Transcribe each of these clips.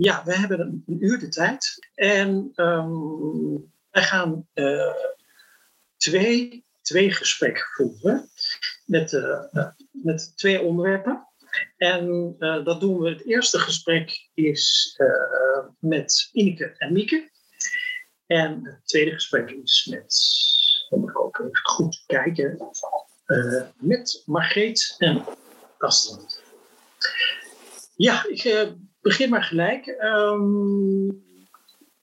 Ja, we hebben een, uur de tijd en um, wij gaan uh, twee, twee gesprekken voeren met, uh, met twee onderwerpen. En dat doen we. Het eerste gesprek is met Ineke en Mieke. En het tweede gesprek is met, moet ik ook even goed kijken, met Margreet en Kastland. Ja, ik begin maar gelijk.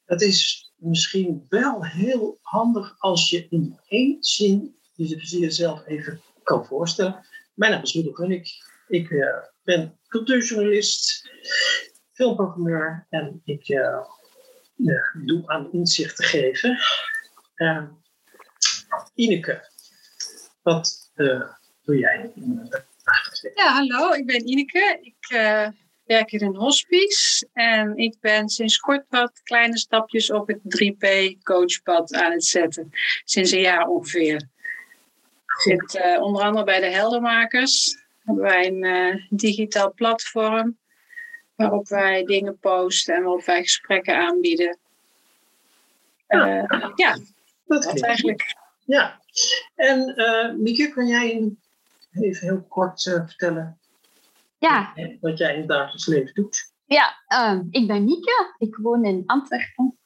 Het is misschien wel heel handig als je in één zin jezelf even kan voorstellen. Mijn naam is Middel Gunnik. Ik uh, ben cultuurjournalist, filmprogrammeur en ik uh, doe aan inzicht te geven. Ineke, wat doe jij ja, hallo, ik ben Ineke. Ik werk hier in hospice en ik ben sinds kort wat kleine stapjes op het 3P-coachpad aan het zetten. Sinds een jaar ongeveer. Ik zit uh, onder andere bij de Heldermakers. Hebben wij een uh, digitaal platform waarop wij dingen posten en waarop wij gesprekken aanbieden. ja, ja dat, dat eigenlijk. Ja, en Mieke, kan jij even heel kort vertellen ja. wat jij in het dagelijks leven doet? Ja, uh, ik ben Mieke. Ik woon in Antwerpen.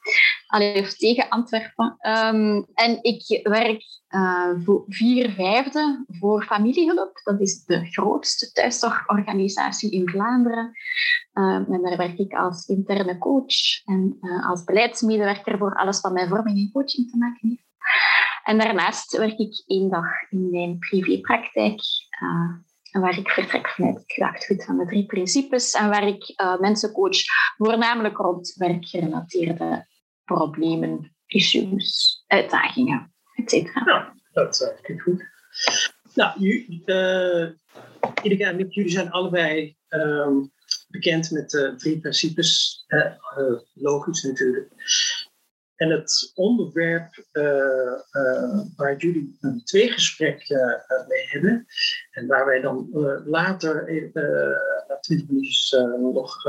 Allee, of tegen Antwerpen. Um, en ik werk uh, voor vier vijfde voor Familiehulp. Dat is de grootste thuiszorgorganisatie in Vlaanderen. Um, en daar werk ik als interne coach en uh, als beleidsmedewerker voor alles wat met vorming en coaching te maken heeft. En daarnaast werk ik één dag in mijn privépraktijk, uh, waar ik vertrek vanuit het gedachtegoed van de drie principes en waar ik uh, mensen coach voornamelijk rond werkgerelateerde problemen, issues, uitdagingen, etc. Nou, dat klinkt goed. Nou, jullie, uh, jullie zijn allebei um, bekend met de drie principes. logisch natuurlijk. En het onderwerp uh, uh, waar jullie een tweegesprek uh, mee hebben, en waar wij dan later, na 20 minuutjes, nog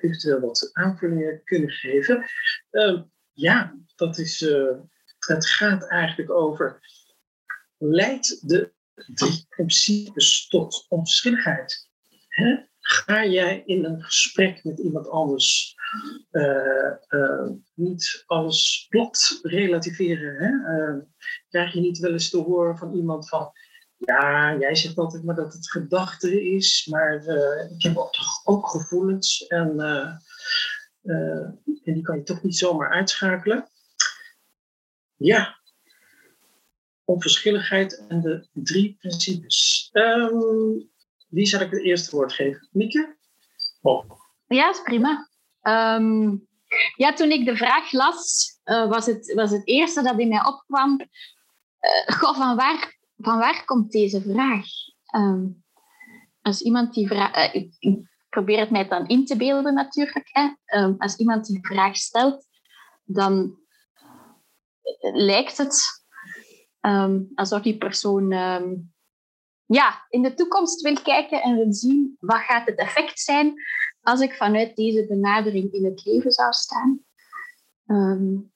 eventueel wat aanvullingen kunnen geven. Ehm, ja, dat is, het gaat eigenlijk over, leidt de drie principes tot onverschilligheid? Ga jij in een gesprek met iemand anders uh, uh, niet alles plat relativeren? Hè? Uh, krijg je niet wel eens te horen van iemand van... Ja, jij zegt altijd maar dat het gedachte is, maar ik heb toch ook gevoelens en, en die kan je toch niet zomaar uitschakelen. Ja, onverschilligheid en de drie principes. Um, wie zal ik het eerste woord geven? Mieke? Oh. Ja, is prima. Um, ja, toen ik de vraag las, uh, was, het, was het eerste dat in mij opkwam. Uh, goh, van waar, van waar komt deze vraag? Um, als iemand die vraag. Uh, ik, ik, probeer het mij dan in te beelden natuurlijk. Hè. Um, als iemand die vraag stelt, dan lijkt het alsof die persoon ja, in de toekomst wil kijken en wil zien wat gaat het effect zijn als ik vanuit deze benadering in het leven zou staan. Um,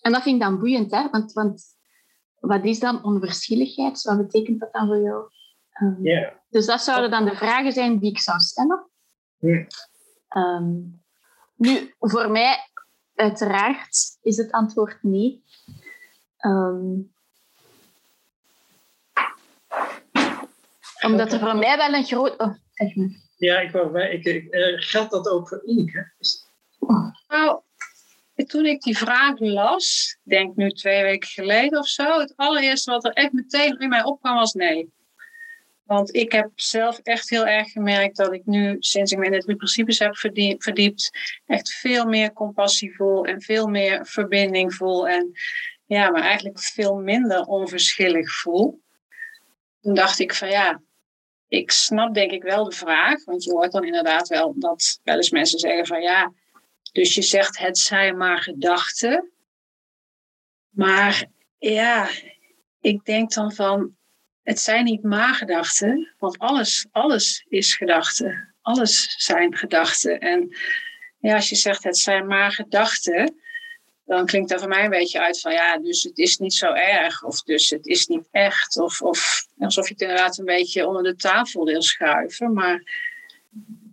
en dat vind ik dan boeiend, hè? Want, want wat is dan onverschilligheid? Wat betekent dat dan voor jou? Um, yeah. Dus dat zouden dan de vragen zijn die ik zou stellen. Yeah. Um, nu, voor mij, uiteraard, is het antwoord nee. Um, Omdat er voor mij wel een groot... Oh, zeg maar. Ja, ik wou bij... Ik, ik, uh, geldt dat ook voor Ineke? Nou, toen ik die vraag las, denk nu twee weken geleden of zo, het allereerste wat er echt meteen in mij opkwam was nee. Want ik heb zelf echt heel erg gemerkt dat ik nu, sinds ik me in de drie principes heb verdiept, echt veel meer compassie voel en veel meer verbinding voel. En ja, maar eigenlijk veel minder onverschillig voel. Toen dacht ik van ja, ik snap denk ik wel de vraag. Want je hoort dan inderdaad wel dat wel eens mensen zeggen van ja, dus je zegt het zijn maar gedachten. Maar ja, ik denk dan van het zijn niet maar gedachten, want alles, alles is gedachten. Alles zijn gedachten. En ja, als je zegt het zijn maar gedachten, dan klinkt dat voor mij een beetje uit van ja, dus het is niet zo erg, of dus het is niet echt, of, of alsof je het inderdaad een beetje onder de tafel wil schuiven. Maar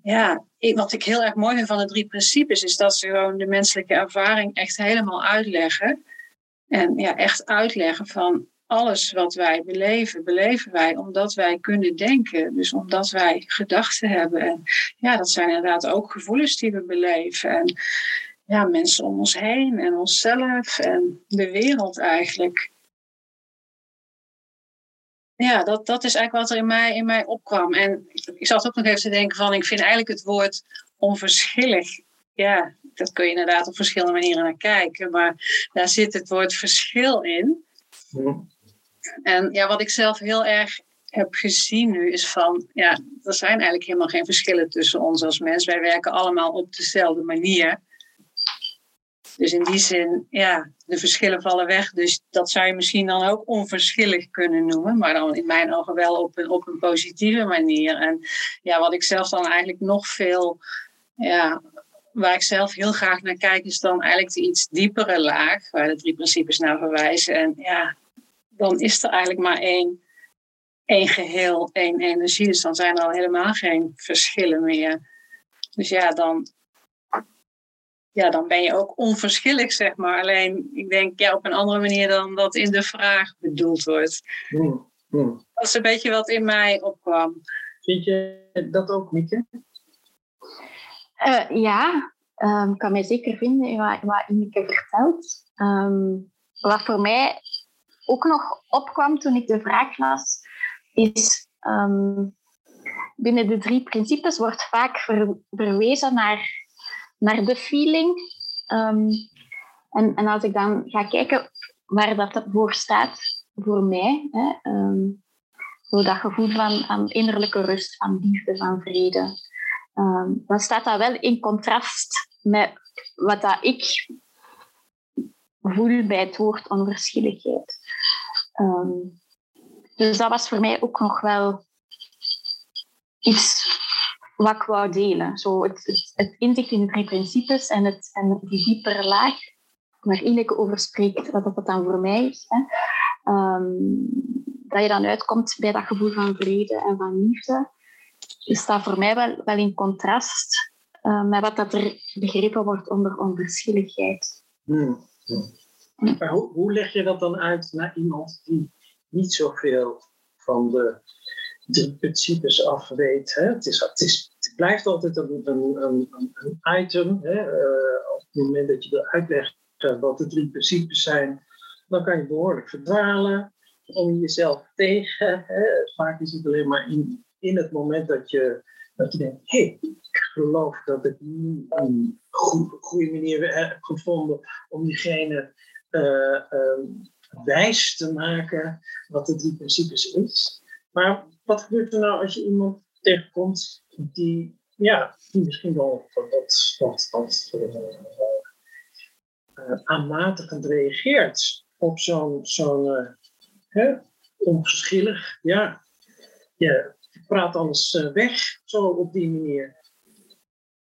ja, wat ik heel erg mooi vind van de drie principes, is dat ze gewoon de menselijke ervaring echt helemaal uitleggen. En ja, echt uitleggen van alles wat wij beleven, beleven wij omdat wij kunnen denken. Dus omdat wij gedachten hebben. En ja, dat zijn inderdaad ook gevoelens die we beleven. En ja, mensen om ons heen en onszelf en de wereld eigenlijk. Ja, dat, dat is eigenlijk wat er in mij, in mij opkwam. En ik zat ook nog even te denken van, ik vind eigenlijk het woord onverschillig. Ja, dat kun je inderdaad op verschillende manieren naar kijken. Maar daar zit het woord verschil in. En ja, wat ik zelf heel erg heb gezien nu is van, ja, er zijn eigenlijk helemaal geen verschillen tussen ons als mens. Wij werken allemaal op dezelfde manier. Dus in die zin, ja, de verschillen vallen weg. Dus dat zou je misschien dan ook onverschillig kunnen noemen. Maar dan in mijn ogen wel op een, op een positieve manier. En ja, wat ik zelf dan eigenlijk nog veel, ja, waar ik zelf heel graag naar kijk, is dan eigenlijk de iets diepere laag. Waar de drie principes naar verwijzen. En ja, dan is er eigenlijk maar één, één geheel, één energie. Dus dan zijn er al helemaal geen verschillen meer. Dus ja, dan, ja, dan ben je ook onverschillig, zeg maar. Alleen, ik denk ja, op een andere manier dan dat in de vraag bedoeld wordt. Hmm, hmm. Dat is een beetje wat in mij opkwam. Vind je dat ook, Mieke? Uh, ja, um, kan mij zeker vinden in wat, wat Mieke vertelt. Um, wat voor mij ook nog opkwam toen ik de vraag las, is um, binnen de drie principes wordt vaak verwezen naar, naar de feeling. Um, en, en als ik dan ga kijken waar dat voor staat voor mij, hè, zo dat gevoel van innerlijke rust, van liefde, van vrede, dan staat dat wel in contrast met wat dat ik voel bij het woord onverschilligheid. Dus dat was voor mij ook nog wel iets wat ik wou delen. Zo het, het, inzicht in de drie principes en, het, en die diepere laag waar Ineke over spreekt, wat dat dan voor mij is. Hè. Um, dat je dan uitkomt bij dat gevoel van vrede en van liefde, is dat voor mij wel, wel in contrast uh, met wat dat er begrepen wordt onder onverschilligheid. Hmm. Hoe, hoe leg je dat dan uit naar iemand die niet zoveel van de, de principes af weet? Hè? Het, is, het, is, het blijft altijd een, een, een, item. Hè? Uh, op het moment dat je wil uitleggen wat de drie principes zijn, dan kan je behoorlijk verdwalen om jezelf tegen. Hè? Vaak is het alleen maar in, in het moment dat je, dat je denkt: hé, hey, ik geloof dat ik nu een goede manier heb gevonden om diegene uh, wijs te maken wat de drie principes is. Maar wat gebeurt er nou als je iemand tegenkomt die, ja, die misschien wel wat, wat uh, aanmatigend reageert op zo'n zo'n uh, onverschillig, ja, je praat alles weg zo op die manier.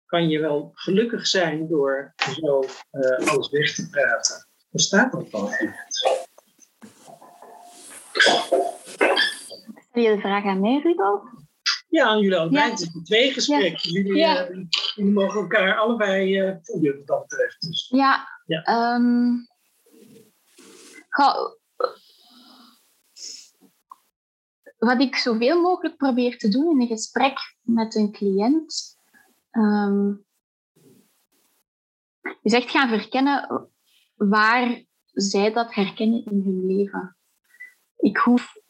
Kan je wel gelukkig zijn door zo alles weg te praten bestaat dat echt? Stel je de vraag aan mij, Rudolf? Ja, aan jullie allebei. Het is een tweegesprek. Jullie, ja. uh, jullie mogen elkaar allebei uh, voeden wat dat betreft. Dus. Ja. ja. Um, wat ik zoveel mogelijk probeer te doen in een gesprek met een cliënt, um, is echt gaan verkennen waar zij dat herkennen in hun leven. Ik hoef,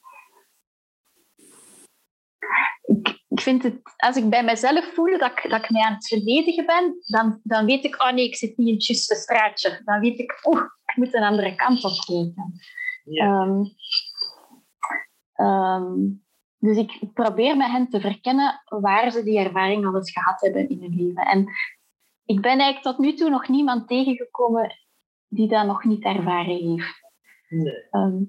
ik vind het, als ik bij mezelf voel dat ik, dat ik mij aan het verdedigen ben, dan, dan weet ik, oh nee, ik zit niet in het juiste straatje. Dan weet ik, oeh, ik moet een andere kant op kijken. Ja. Ehm, ehm, dus ik probeer met hen te verkennen waar ze die ervaring al eens gehad hebben in hun leven. En ik ben eigenlijk tot nu toe nog niemand tegengekomen die dat nog niet ervaren heeft. Nee. Ehm,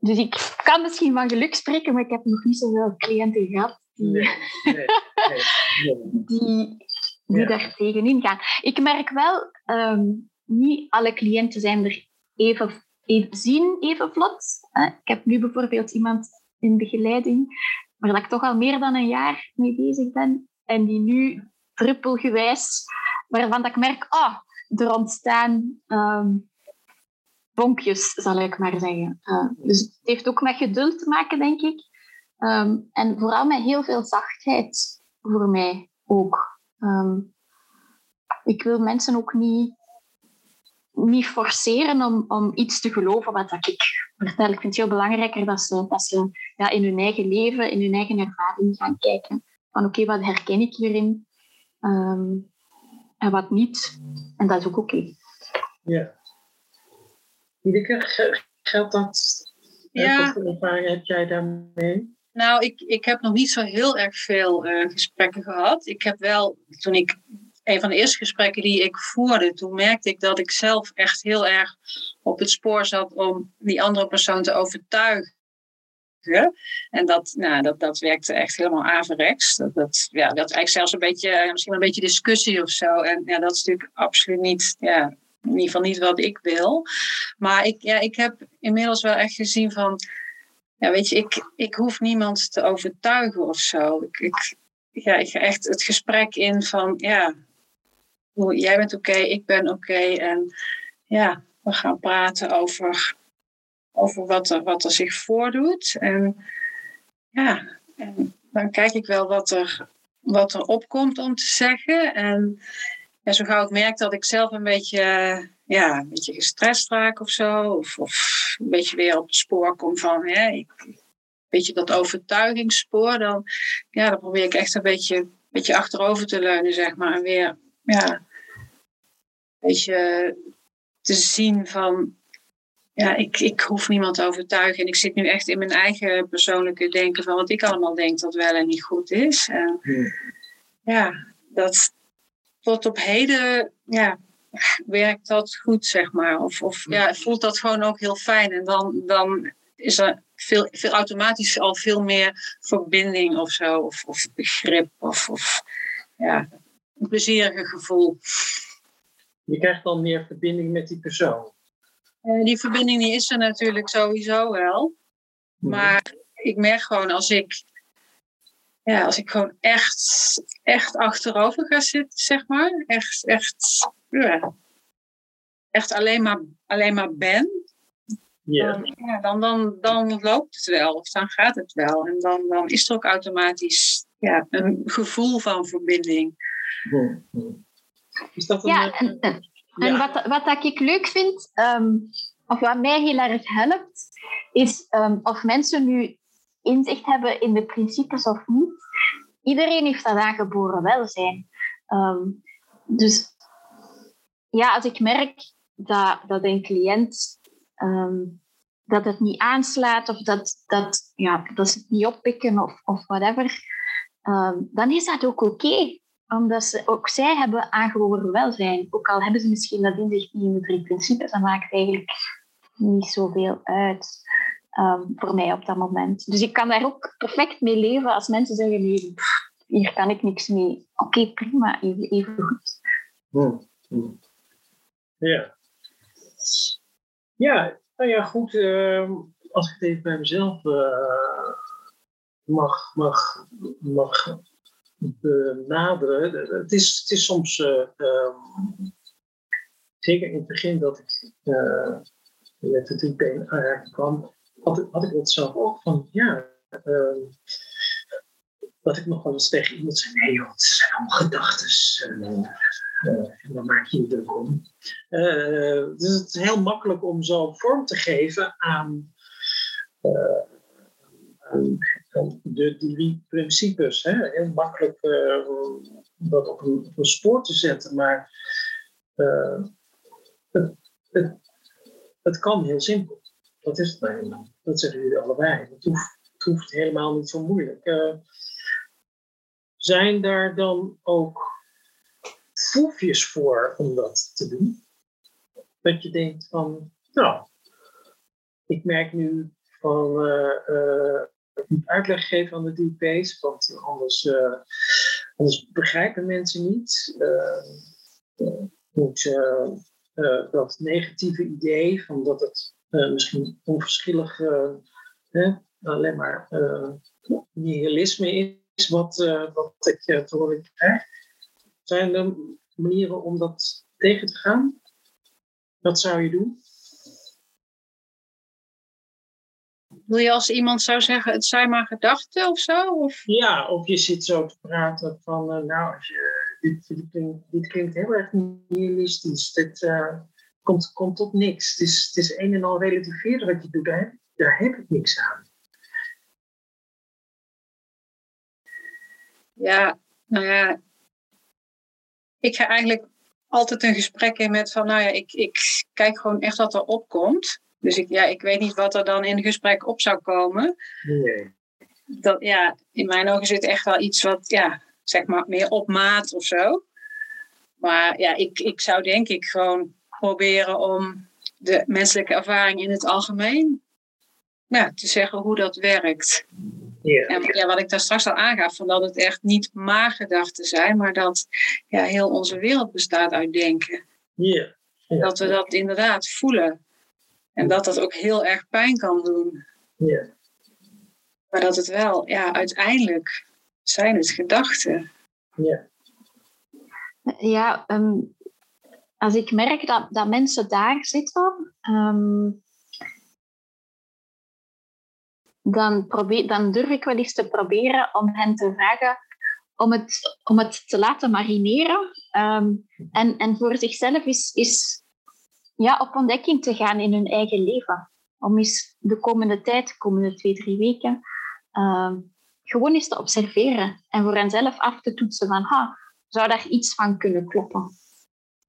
dus ik kan misschien van geluk spreken, maar ik heb nog niet zoveel cliënten gehad die, Nee. Nee. Die, die Ja. daar tegenin gaan. Ik merk wel, ehm, niet alle cliënten zijn er even, even zien even vlot. Hè. Ik heb nu bijvoorbeeld iemand in begeleiding waar dat ik toch al meer dan een jaar mee bezig ben en die nu druppelgewijs, waarvan dat ik merk, ah, er ontstaan ehm, bonkjes, zal ik maar zeggen. Eh, dus het heeft ook met geduld te maken, denk ik. Ehm, en vooral met heel veel zachtheid voor mij ook. Ehm, ik wil mensen ook niet, niet forceren om, om iets te geloven wat dat ik vertel. Ik vind het heel belangrijker dat ze, dat ze ja, in hun eigen leven, in hun eigen ervaring gaan kijken. Van oké, wat herken ik hierin? Ehm, en wat niet. En dat is ook oké. Ja. Ineke, ge- geldt dat? Ja. Wat voor ervaring heb jij daarmee? Nou, ik, ik heb nog niet zo heel erg veel eh, gesprekken gehad. Ik heb wel, toen ik een van de eerste gesprekken die ik voerde, toen merkte ik dat ik zelf echt heel erg op het spoor zat om die andere persoon te overtuigen. En dat, nou, dat, dat werkte echt helemaal averechts. Dat, dat, ja, dat eigenlijk zelfs een beetje, eh, misschien een beetje discussie of zo. En ja, dat is natuurlijk absoluut niet, ja, in ieder geval niet wat ik wil. Maar ik, ja, ik heb inmiddels wel echt gezien van, ja, weet je, ik, ik hoef niemand te overtuigen of zo. Ik, ik, ja, ik ga echt het gesprek in van, ja, jij bent oké, ik ben oké. en ja, we gaan praten over, over wat, er, wat er zich voordoet. En ja, en dan kijk ik wel wat er, wat er opkomt om te zeggen. En ja, zo gauw ik merk dat ik zelf een beetje, ja, een beetje gestrest raak of zo. Of, of een beetje weer op het spoor kom van, hè, ik, een beetje dat overtuigingsspoor. Dan, ja, dan probeer ik echt een beetje, een beetje achterover te leunen, zeg maar. En weer, ja, een beetje te zien van, ja, ik, ik hoef niemand te overtuigen. En ik zit nu echt in mijn eigen persoonlijke denken van wat ik allemaal denk dat wel en niet goed is. En ja, dat tot op heden ja, werkt dat goed, zeg maar. Of, of ja, voelt dat gewoon ook heel fijn. En dan, dan is er veel, veel automatisch al veel meer verbinding of zo. Of, of begrip. Of, of ja, een plezierige gevoel. Je krijgt dan meer verbinding met die persoon. Eh, die verbinding die is er natuurlijk sowieso wel. Maar ik merk gewoon als ik, ja, als ik gewoon echt, echt achterover ga zitten, zeg maar. Echt, echt, ja, echt alleen, maar, alleen maar ben. Ja. Dan, ja, dan, dan, dan loopt het wel. Of dan gaat het wel. En dan, dan is er ook automatisch ja, een gevoel van verbinding. Hmm. Is dat een... Ja, eh, en, en, ja. en wat, wat dat ik leuk vind, ehm, of wat mij heel erg helpt, is ehm, of mensen nu inzicht hebben in de principes of niet. Iedereen heeft dat aangeboren welzijn. Ehm, dus ja, als ik merk dat, dat een cliënt ehm, dat het niet aanslaat of dat, dat, ja, dat ze het niet oppikken of, of whatever, ehm, dan is dat ook oké omdat ze, ook zij hebben aangeboren welzijn. Ook al hebben ze misschien dat inzicht niet in de drie principes, dat maakt eigenlijk niet zoveel uit ehm, voor mij op dat moment. Dus ik kan daar ook perfect mee leven als mensen zeggen, nee, hier kan ik niks mee. Oké, prima, even, even goed. Ja. Ja, nou ja, goed. ehm, als ik het even bij mezelf eh, mag, mag, mag benaderen. Het is, het is soms, eh, ehm, zeker in het begin dat ik eh, met de 3P in aanraking kwam, had, had ik dat zelf ook van, ja, ehm, dat ik nog wel eens tegen iemand zei, nee joh, het zijn allemaal gedachten. en dan maak je je druk om. Eh, dus het is heel makkelijk om zo vorm te geven aan, eh, aan de drie principes. Hè? Heel makkelijk dat op een, op een, spoor te zetten, maar het, het, het, kan heel simpel. Dat is het nou helemaal. Dat zeggen jullie allebei. Het hoeft, het hoeft helemaal niet zo moeilijk. Uh, zijn daar dan ook proefjes voor om dat te doen? Dat je denkt van, nou, ik merk nu van uh, uitleg geven aan de DP's, want anders, uh, anders begrijpen mensen niet. moet dat negatieve idee van dat het misschien onverschillig alleen maar nihilisme is wat, wat ik te horen krijg. Zijn er manieren om dat tegen te gaan? Wat zou je doen? Wil je als iemand zou zeggen, het zijn maar gedachten of zo? Of? Ja, of je zit zo te praten van, uh, nou, als je, dit, dit, klinkt, dit, klinkt, heel erg nihilistisch. Dit uh, komt, komt tot niks. Het is, het is een en al relativeren wat je doet. Daar, daar heb ik niks aan. Ja, nou ja. Ik ga eigenlijk altijd een gesprek in met van, nou ja, ik, ik kijk gewoon echt wat er opkomt. Dus ik, ja, ik weet niet wat er dan in het gesprek op zou komen. Nee. Dat, ja, in mijn ogen zit echt wel iets wat, ja, zeg maar, meer op maat of zo. Maar ja, ik, ik zou denk ik gewoon proberen om de menselijke ervaring in het algemeen ja, te zeggen hoe dat werkt. Ja. En ja, wat ik daar straks al aangaf, van dat het echt niet maar gedachten zijn, maar dat ja, heel onze wereld bestaat uit denken. Ja. ja. Dat we dat inderdaad voelen. En dat dat ook heel erg pijn kan doen. Ja. Maar dat het wel, ja, uiteindelijk zijn het gedachten. Ja. Ja, um, als ik merk dat, dat mensen daar zitten, um, dan, probeer, dan durf ik wel eens te proberen om hen te vragen om het, om het te laten marineren. Um, en, en voor zichzelf is, is ja, op ontdekking te gaan in hun eigen leven. Om eens de komende tijd, de komende twee, drie weken, uh, gewoon eens te observeren. En voor henzelf af te toetsen van, ha, zou daar iets van kunnen kloppen?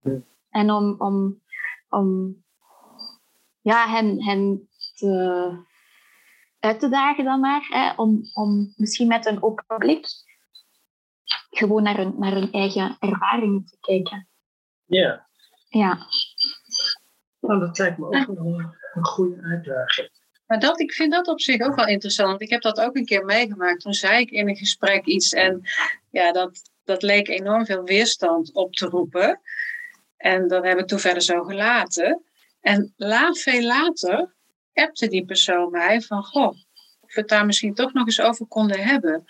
Ja. En om, om, om ja, hen, hen te, uit te dagen dan maar, hè, om, om misschien met een open blik gewoon naar hun, naar hun eigen ervaringen te kijken. Ja. Ja. Nou, dat lijkt me ook wel een goede uitdaging. Maar dat, ik vind dat op zich ook wel interessant. Ik heb dat ook een keer meegemaakt. Toen zei ik in een gesprek iets en ja, dat, dat leek enorm veel weerstand op te roepen. En dat heb ik toen verder zo gelaten. En laat, veel later appte die persoon mij van, goh, of we het daar misschien toch nog eens over konden hebben.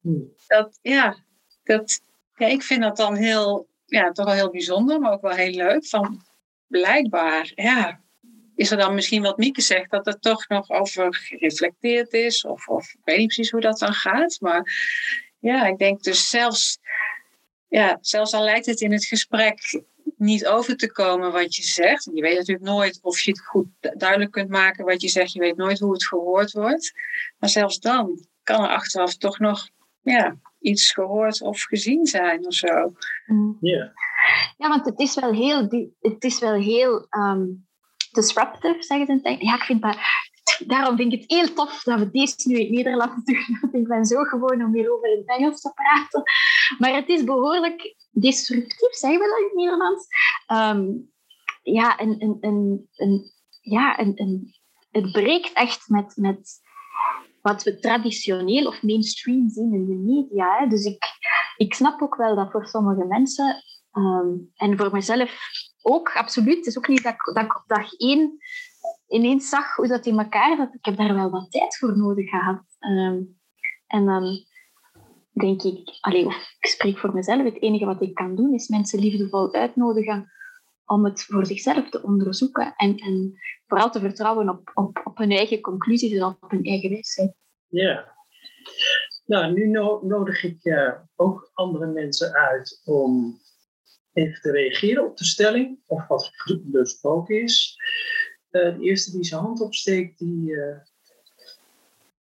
Hmm. Dat, ja, dat, ja, ik vind dat dan heel, ja, toch wel heel bijzonder, maar ook wel heel leuk. Van, blijkbaar, ja, is er dan misschien wat Mieke zegt, dat er toch nog over gereflecteerd is, of, of ik weet niet precies hoe dat dan gaat. Maar ja, ik denk dus zelfs, ja, zelfs al lijkt het in het gesprek niet over te komen wat je zegt. Je weet natuurlijk nooit of je het goed duidelijk kunt maken wat je zegt. Je weet nooit hoe het gehoord wordt. Maar zelfs dan kan er achteraf toch nog ja, iets gehoord of gezien zijn of zo. Ja. Ja, want het is wel heel, het is wel heel um, disruptive, zeggen ze in het Ja, ik vind dat, daarom vind ik het heel tof dat we deze nu in het Nederlands doen. Ik ben zo gewoon om hier over in het Engels te praten. Maar het is behoorlijk disruptief, zeggen we dat in het Nederlands. Um, ja, een, ja het breekt echt met, met wat we traditioneel of mainstream zien in de media. Hè. Dus ik, ik snap ook wel dat voor sommige mensen, um, en voor mezelf ook, absoluut, het is ook niet dat ik op dag één ineens zag hoe dat in elkaar zat. Ik heb daar wel wat tijd voor nodig gehad. Um, en dan denk ik, allee, ik spreek voor mezelf, het enige wat ik kan doen is mensen liefdevol uitnodigen om het voor zichzelf te onderzoeken en, en vooral te vertrouwen op, op, op hun eigen conclusies en op hun eigen wijsheid. Ja. Nou, nu no nodig ik uh, ook andere mensen uit om even te reageren op de stelling of wat besproken is. Uh, de eerste die zijn hand opsteekt, die, uh,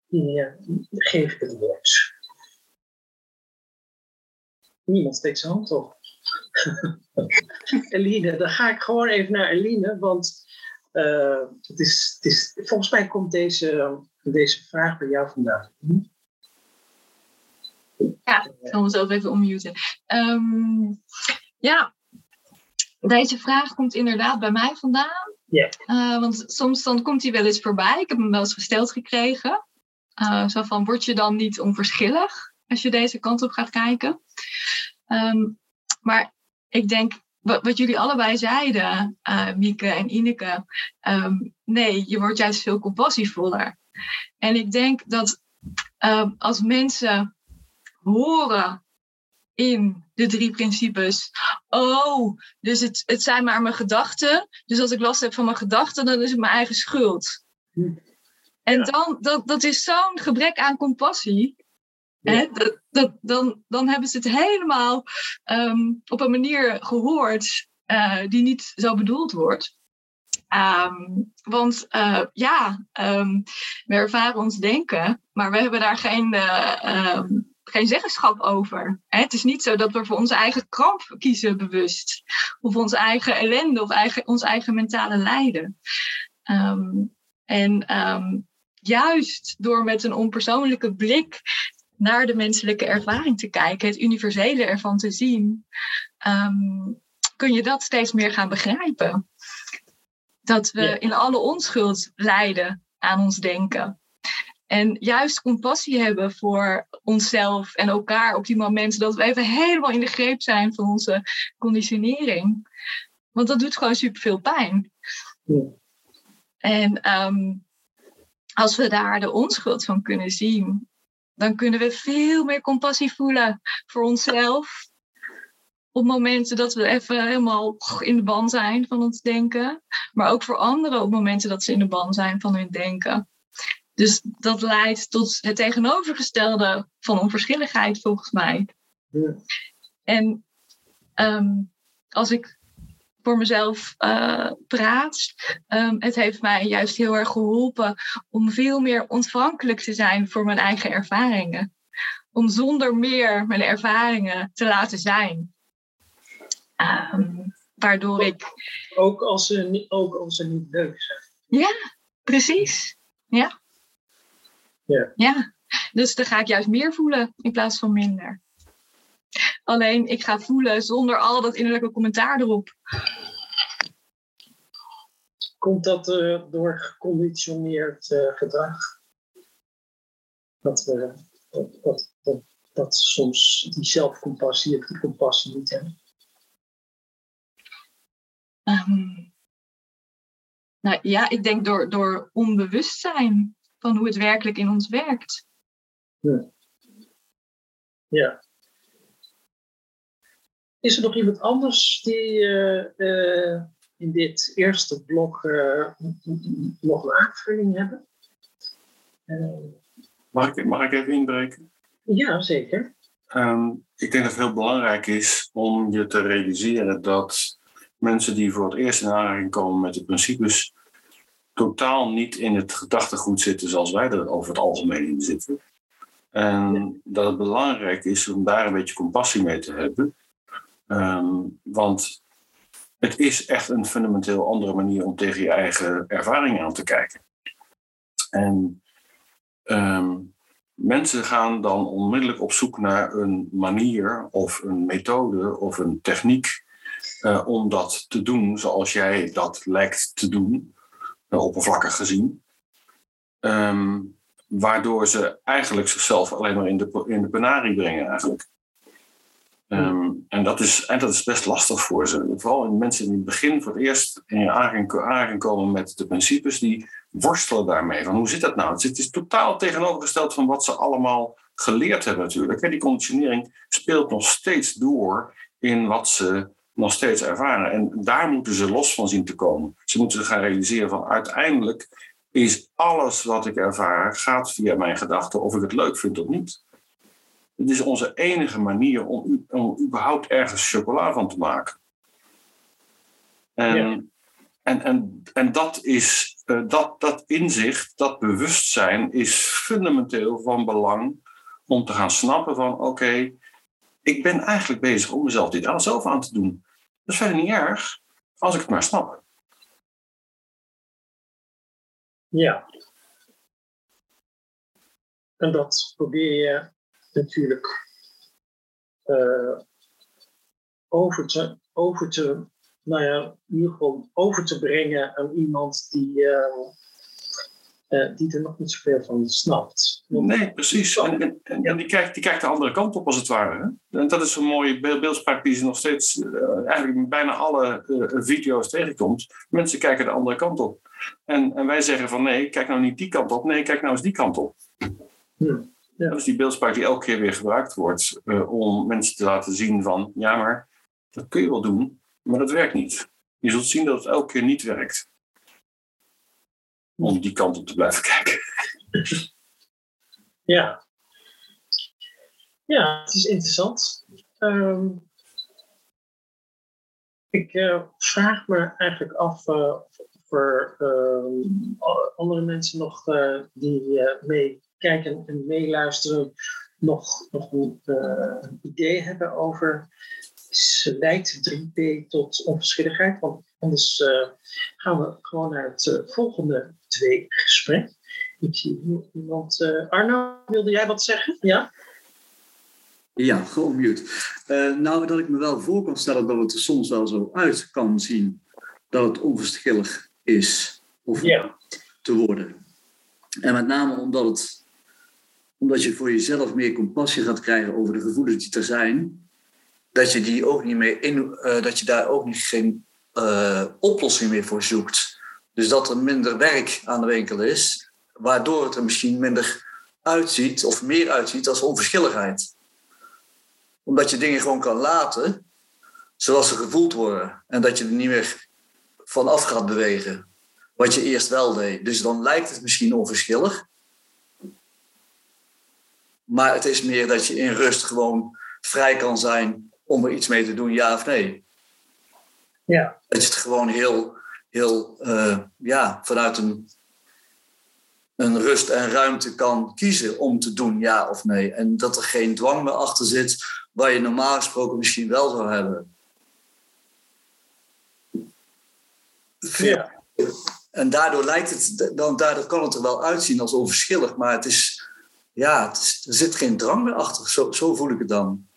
die, geef ik het woord. Niemand steekt zijn hand op. Eline, dan ga ik gewoon even naar Eline, want uh, het is, het is, volgens mij komt deze, deze vraag bij jou vandaan. Hm? Ja, ik zal mezelf even unmuten. Um, ja, deze vraag komt inderdaad bij mij vandaan. Yeah. Uh, want soms dan komt hij wel eens voorbij. Ik heb hem wel eens gesteld gekregen. Uh, zo van, word je dan niet onverschillig als je deze kant op gaat kijken? Um, maar ik denk, wat, jullie allebei zeiden, uh, Mieke en Ineke, um, nee, je wordt juist veel compassievoller. En ik denk dat um, als mensen horen in de drie principes. Oh, dus het, het zijn maar mijn gedachten. Dus als ik last heb van mijn gedachten, dan is het mijn eigen schuld. En ja. dan, dat, dat is zo'n gebrek aan compassie. Ja. Hè? Dat, dat, dan, dan hebben ze het helemaal um, op een manier gehoord uh, die niet zo bedoeld wordt. Um, want uh, ja, um, we ervaren ons denken, maar we hebben daar geen uh, geen zeggenschap over. Het is niet zo dat we voor onze eigen kramp kiezen bewust. Of onze eigen ellende of eigen, ons eigen mentale lijden. Um, en um, juist door met een onpersoonlijke blik naar de menselijke ervaring te kijken, het universele ervan te zien, um, kun je dat steeds meer gaan begrijpen. Dat we ja. in alle onschuld lijden aan ons denken. En juist compassie hebben voor onszelf en elkaar op die momenten dat we even helemaal in de greep zijn van onze conditionering. Want dat doet gewoon superveel pijn. Ja. En um, als we daar de onschuld van kunnen zien, dan kunnen we veel meer compassie voelen voor onszelf. Op momenten dat we even helemaal in de ban zijn van ons denken. Maar ook voor anderen op momenten dat ze in de ban zijn van hun denken. Dus dat leidt tot het tegenovergestelde van onverschilligheid, volgens mij. Ja. En um, als ik voor mezelf uh, praat, um, het heeft mij juist heel erg geholpen om veel meer ontvankelijk te zijn voor mijn eigen ervaringen. Om zonder meer mijn ervaringen te laten zijn. Um, waardoor ik. Ook als, ze, ook als ze niet leuk zijn. Ja, precies. Ja. Ja. ja, dus dan ga ik juist meer voelen in plaats van minder. Alleen ik ga voelen zonder al dat innerlijke commentaar erop. Komt dat uh, door geconditioneerd uh, gedrag? Dat we dat, dat, dat, dat soms die zelfcompassie, die compassie niet hebben? Um, nou ja, ik denk door, door onbewustzijn van hoe het werkelijk in ons werkt. Ja. ja. Is er nog iemand anders die uh, uh, in dit eerste blok uh, nog een aanvulling hebben? mag, ik, mag ik even inbreken? Ja, zeker. Um, ik denk dat het heel belangrijk is om je te realiseren dat mensen die voor het eerst in aanraking komen met de principes totaal niet in het gedachtegoed zitten zoals wij er over het algemeen in zitten. En dat het belangrijk is om daar een beetje compassie mee te hebben. Um, want het is echt een fundamenteel andere manier om tegen je eigen ervaring aan te kijken. En um, mensen gaan dan onmiddellijk op zoek naar een manier of een methode of een techniek uh, om dat te doen zoals jij dat lijkt te doen oppervlakkig gezien. Um, waardoor ze eigenlijk zichzelf alleen maar in de, in de penarie brengen eigenlijk. Um, en, dat is, en dat is best lastig voor ze. Vooral in mensen die in het begin voor het eerst in aanraking komen met de principes, die worstelen daarmee. Van hoe zit dat nou? Het is totaal tegenovergesteld van wat ze allemaal geleerd hebben natuurlijk. Die conditionering speelt nog steeds door in wat ze nog steeds ervaren. En daar moeten ze los van zien te komen. Ze moeten gaan realiseren van uiteindelijk is alles wat ik ervaar, gaat via mijn gedachten, of ik het leuk vind of niet. Het is onze enige manier om, om überhaupt ergens chocola van te maken. En, Ja. en, en, en dat is eh, dat, dat inzicht, dat bewustzijn is fundamenteel van belang om te gaan snappen van oké, ik ben eigenlijk bezig om mezelf dit aan zelf aan te doen. Is verder niet erg, als ik het maar snap. Ja. En dat probeer je natuurlijk uh, over, te, over te, nou ja, in over te brengen aan iemand die, uh, uh, die er nog niet zoveel van snapt. Nee, precies. En, en, en, en, die, kijkt, die kijkt de andere kant op als het ware. Hè? En dat is een mooie beeldspraak die ze nog steeds, eigenlijk in bijna alle video's tegenkomt. Mensen kijken de andere kant op. En, en wij zeggen van nee, kijk nou niet die kant op, nee, kijk nou eens die kant op. Hmm. Ja. Dat is die beeldspraak die elke keer weer gebruikt wordt om mensen te laten zien van ja, maar dat kun je wel doen, maar dat werkt niet. Je zult zien dat het elke keer niet werkt. Om die kant op te blijven kijken. Ja. Ja, het is interessant. Um, ik uh, vraag me eigenlijk af uh, of er andere mensen nog die mee kijken en meeluisteren nog, nog een uh, idee hebben over leidt 3P tot onverschilligheid? Want anders uh, gaan we gewoon naar het uh, volgende twee gesprek. Ik zie iemand. Arno, wilde jij wat zeggen? Ja? Ja, gewoon mute. nou, dat ik me wel voor kan stellen dat het er soms wel zo uit kan zien dat het onverschillig is of ja. te worden. En met name omdat het omdat je voor jezelf meer compassie gaat krijgen over de gevoelens die er zijn, dat je, die ook niet meer in, dat je daar ook niet geen uh, oplossing meer voor zoekt. Dus dat er minder werk aan de winkel is, waardoor het er misschien minder uitziet of meer uitziet als onverschilligheid. Omdat je dingen gewoon kan laten zoals ze gevoeld worden en dat je er niet meer vanaf gaat bewegen. Wat je eerst wel deed. Dus dan lijkt het misschien onverschillig, maar het is meer dat je in rust gewoon vrij kan zijn om er iets mee te doen, ja of nee. Ja. Dat je het gewoon heel, heel uh, ja, vanuit een, een rust en ruimte kan kiezen om te doen, ja of nee. En dat er geen dwang meer achter zit, waar je normaal gesproken misschien wel zou hebben. Ja. En daardoor lijkt het, dan, daardoor kan het er wel uitzien als onverschillig, maar het is, ja, er zit geen drang meer achter. Zo, zo voel ik het dan.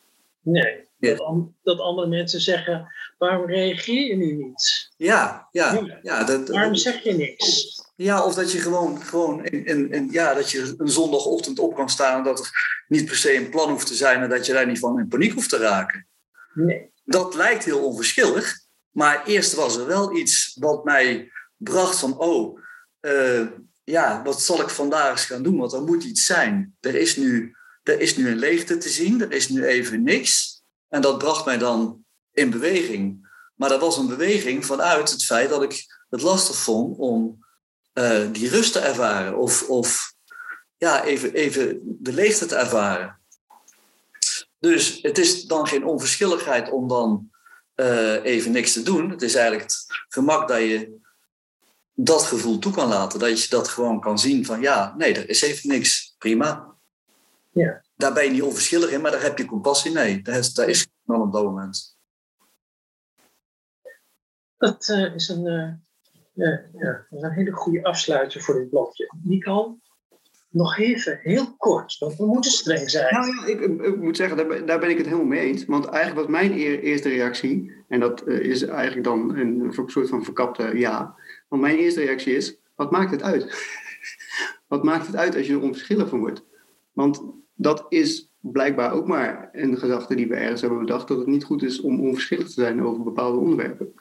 Nee, ja. dat, dat, andere mensen zeggen, waarom reageer je nu niet? Ja, ja. ja. ja dat, waarom zeg je niks? Ja, of dat je gewoon, gewoon in, in, in, ja, dat je een zondagochtend op kan staan en dat er niet per se een plan hoeft te zijn en dat je daar niet van in paniek hoeft te raken. Nee. Dat lijkt heel onverschillig, maar eerst was er wel iets wat mij bracht van, oh, uh, ja, wat zal ik vandaag eens gaan doen? Want er moet iets zijn. Er is nu, er is nu een leegte te zien, er is nu even niks. En dat bracht mij dan in beweging. Maar dat was een beweging vanuit het feit dat ik het lastig vond om uh, die rust te ervaren. Of, of ja, even, even de leegte te ervaren. Dus het is dan geen onverschilligheid om dan uh, even niks te doen. Het is eigenlijk het gemak dat je dat gevoel toe kan laten. Dat je dat gewoon kan zien van ja, nee, er is even niks. Prima. Ja. Daar ben je niet onverschillig in, maar daar heb je compassie. Nee, daar is, daar is dan op dat moment. Dat uh, is een, ja, dat een hele goede afsluiter voor dit blokje. Nicole, nog even, heel kort, want we moeten streng zijn. Nou ja, ik, ik moet zeggen, daar ben, daar ben, ik het helemaal mee eens. Want eigenlijk was mijn eerste reactie, en dat is eigenlijk dan een soort van verkapte ja. Want mijn eerste reactie is, wat maakt het uit? wat maakt het uit als je er onverschillig van wordt? Want dat is blijkbaar ook maar een gedachte die we ergens hebben bedacht, dat het niet goed is om onverschillig te zijn over bepaalde onderwerpen.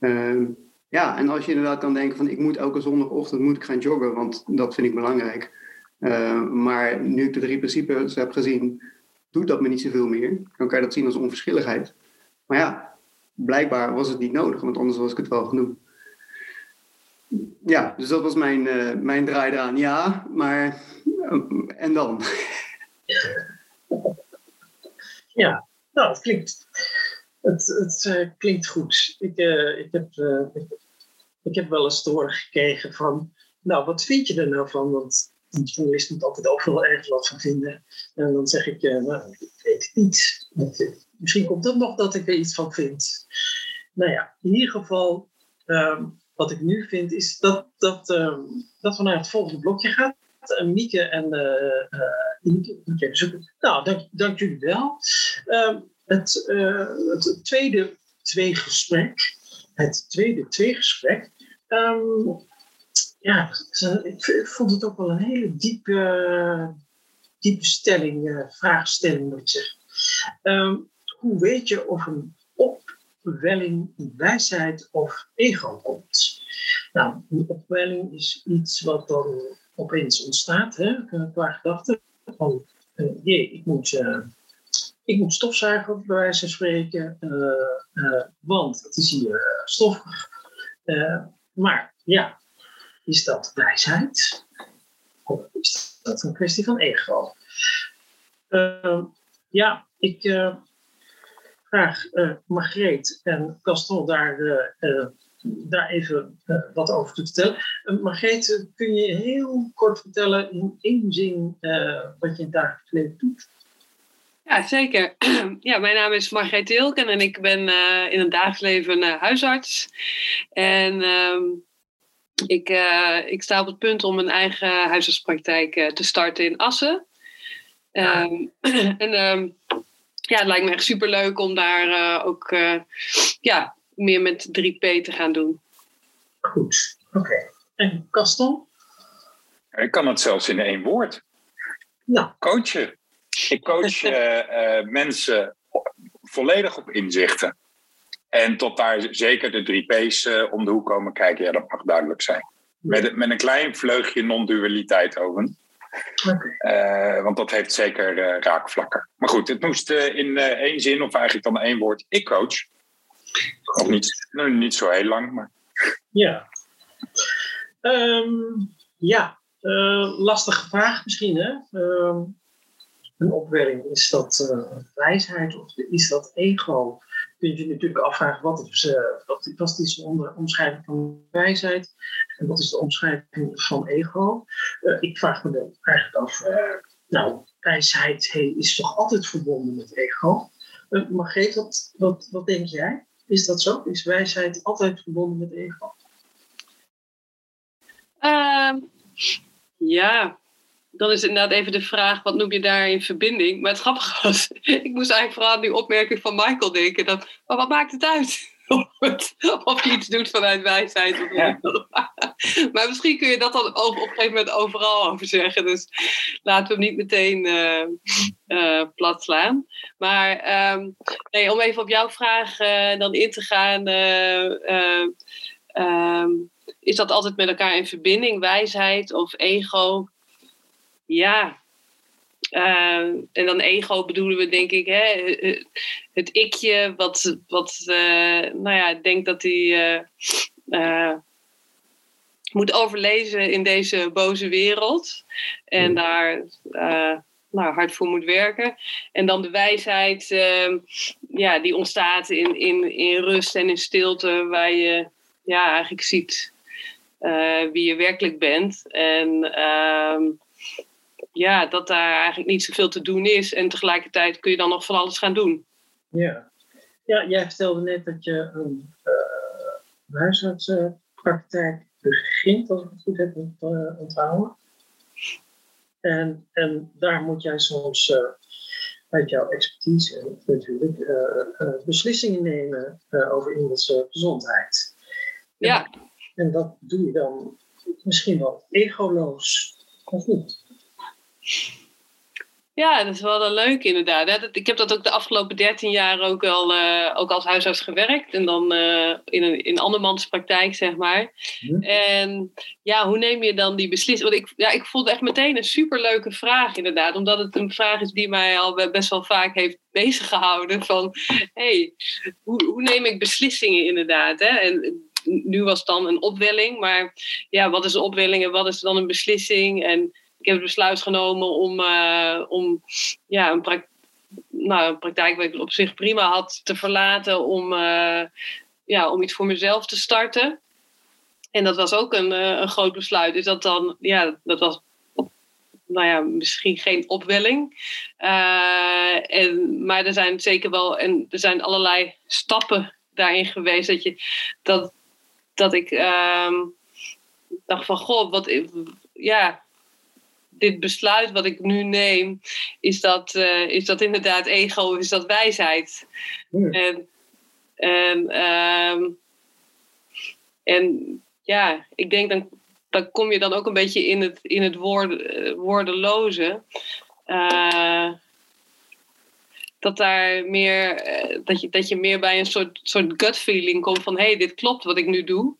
Uh, ja, en als je inderdaad kan denken van ik moet elke zondagochtend moet ik gaan joggen, want dat vind ik belangrijk. Uh, maar nu ik de drie principes heb gezien, doet dat me niet zoveel meer. Dan kan je dat zien als onverschilligheid. Maar ja, blijkbaar was het niet nodig, want anders was ik het wel genoeg ja, dus dat was mijn, uh, mijn draai eraan. Ja, maar uh, en dan? Ja, nou, het klinkt, het, het uh, klinkt goed. Ik, ik heb, ik, ik heb wel eens te gekregen van, nou, wat vind je er nou van? Want een journalist moet altijd overal ergens wat van vinden. En dan zeg ik, uh, nou, ik weet het niet. Misschien komt het nog dat ik er iets van vind. Nou ja, in ieder geval, ehm, wat ik nu vind, is dat, dat, ehm, dat we naar het volgende blokje gaan. Uh, Mieke en uh, zoeken. Nou, dank, dank jullie wel. Ehm, het, het tweede twee-gesprek. Het tweede twee-gesprek. ja, ik vond het ook wel een hele diepe, diepe stelling, vraagstelling moet ik zeggen. hoe weet je of een opwelling wijsheid of ego komt. Nou, een opwelling is iets wat dan opeens ontstaat, hè, qua gedachten. Van, uh, jee, ik moet, uh, ik moet stofzuigen, bij wijze van spreken, uh, want het is hier stoffig. maar ja, is dat wijsheid? Of is dat een kwestie van ego? ja, ik graag uh, Margreet en Gaston daar, uh, daar even wat over te vertellen. Margreet, kun je heel kort vertellen in één zin wat je in het dagelijks leven doet? Ja, zeker. Ja, mijn naam is Margreet Tilken en ik ben in het dagelijks leven huisarts. En ehm, ik, ik sta op het punt om een eigen huisartspraktijk te starten in Assen. Um, en ehm, ja, het lijkt me echt super leuk om daar uh, ook uh, ja, meer met 3P te gaan doen. Goed, oké. Okay. En Kaston? Ik kan het zelfs in één woord. Nou. Coachen. Ik coach uh, mensen volledig op inzichten. En tot daar zeker de 3P's om de hoek komen kijken, ja, dat mag duidelijk zijn. Met, met een klein vleugje non-dualiteit over. Uh, want dat heeft zeker uh, raakvlakken. Maar goed, het moest uh, in één zin, of eigenlijk dan één woord, ik coach. Niet, nou, niet zo heel lang, maar... Ja. Um, ja, lastige vraag misschien, hè? Um, een opwelling, is dat wijsheid of is dat ego? kun je je natuurlijk afvragen wat is, uh, wat, wat is de omschrijving van wijsheid en wat is de omschrijving van ego. Uh, ik vraag me dan eigenlijk af, nou, wijsheid is toch altijd verbonden met ego? Uh, Margreet, wat, wat, wat denk jij? Is dat zo? Is wijsheid altijd verbonden met ego? Ehm, ja, dan is inderdaad even de vraag, wat noem je daar in verbinding? Maar het grappige was, ik moest eigenlijk vooral aan die opmerking van Michael denken. Dat, maar wat maakt het uit? Of, je iets doet vanuit wijsheid. Of ja. maar misschien kun je dat dan op een gegeven moment overal over zeggen. Dus laten we hem niet meteen uh, uh, plat slaan. Maar um, nee, om even op jouw vraag uh, dan in te gaan. Um, is dat altijd met elkaar in verbinding, wijsheid of ego? Ja. Uh, en dan ego bedoelen we denk ik hè, het ikje wat, wat uh, nou ja, denkt dat hij uh, moet overlezen in deze boze wereld. En daar nou, hard voor moet werken. En dan de wijsheid, ehm, ja, die ontstaat in, in, in rust en in stilte, waar je ja, eigenlijk ziet wie je werkelijk bent. En ehm, ja, dat daar eigenlijk niet zoveel te doen is. En tegelijkertijd kun je dan nog van alles gaan doen. Ja, ja jij vertelde net dat je een uh, huisartsenpraktijk begint, als ik het goed heb uh, onthouden. En, en daar moet jij soms uh, uit jouw expertise natuurlijk beslissingen nemen over iemands gezondheid. Ja. En, en dat doe je dan misschien wel egoloos, of niet? Ja, dat is wel leuk inderdaad. Ik heb dat ook de afgelopen 13 jaar ook al uh, ook als huisarts gewerkt. En dan uh, in een in andermans praktijk, zeg maar. Hm. En ja, hoe neem je dan die beslissing? Want ik, ja, ik vond echt meteen een superleuke vraag inderdaad. Omdat het een vraag is die mij al best wel vaak heeft bezig gehouden. Van, hey, hoe, hoe neem ik beslissingen inderdaad? Hè? En nu was het dan een opwelling. Maar ja, wat is een opwelling en wat is dan een beslissing? En heb het besluit genomen om, uh, om ja, een, nou, een praktijk waar ik op zich prima had te verlaten om, uh, ja, om iets voor mezelf te starten. En dat was ook een, eh, een groot besluit. Dus dat dan, ja, dat was nou ja, misschien geen opwelling. En, maar er zijn zeker wel, en er zijn allerlei stappen daarin geweest dat, je, dat, dat ik uh, dacht van, goh, wat, ja, dit besluit wat ik nu neem, is dat, uh, is dat inderdaad ego, is dat wijsheid? En, en, um, en ja, ik denk dan, dan kom je dan ook een beetje in het, in het woord, uh, woordeloze. Uh, dat daar meer, dat je, dat je meer bij een soort, soort gut feeling komt van hé, hey, dit klopt wat ik nu doe.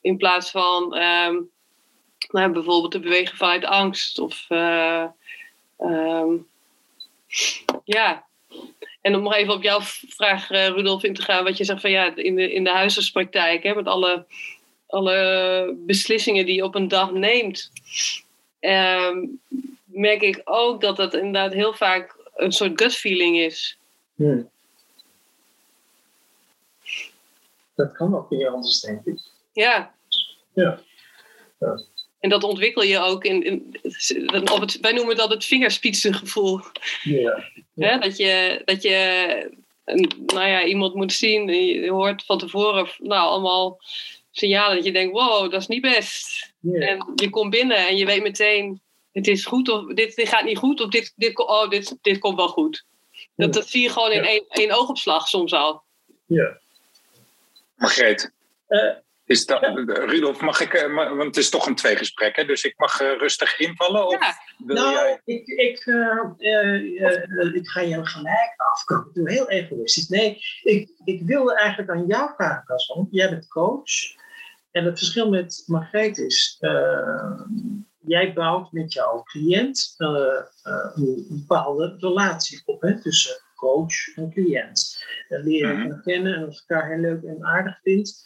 In plaats van um, nou, bijvoorbeeld te bewegen vanuit angst. Of uh, um, ja. En om nog even op jouw vraag, uh, Rudolf, in te gaan, wat je zegt van ja, in de, in de huisartspraktijk, hè, met alle, alle beslissingen die je op een dag neemt, um, merk ik ook dat dat inderdaad heel vaak een soort gut feeling is. Hmm. Dat kan ook niet anders, denk ik. Ja. Ja. ja. En dat ontwikkel je ook in, in op het, wij noemen dat het vingerspitsengevoel. Ja. ja. dat je, dat je nou ja, iemand moet zien, je hoort van tevoren nou, allemaal signalen dat je denkt, wow, dat is niet best. Ja. En je komt binnen en je weet meteen, het is goed of dit, dit gaat niet goed of dit, dit, oh, dit, dit komt wel goed. Dat, dat zie je gewoon in één, één oogopslag soms al. Ja. Margreet. Uh, is dat, Rudolf, mag ik, want het is toch een tweegesprek, hè? dus ik mag uh, rustig invallen? Of ja. wil nou, jij... ik, ik, uh, uh, ik ga je gelijk afkomen. Ik doe heel egoïstisch. Nee, ik, ik wilde eigenlijk aan jou vragen, Gaston. Jij bent coach. En het verschil met Margreet is, jij bouwt met jouw cliënt een bepaalde relatie op hè, tussen coach en cliënt. Leer je elkaar kennen en elkaar heel leuk en aardig vindt,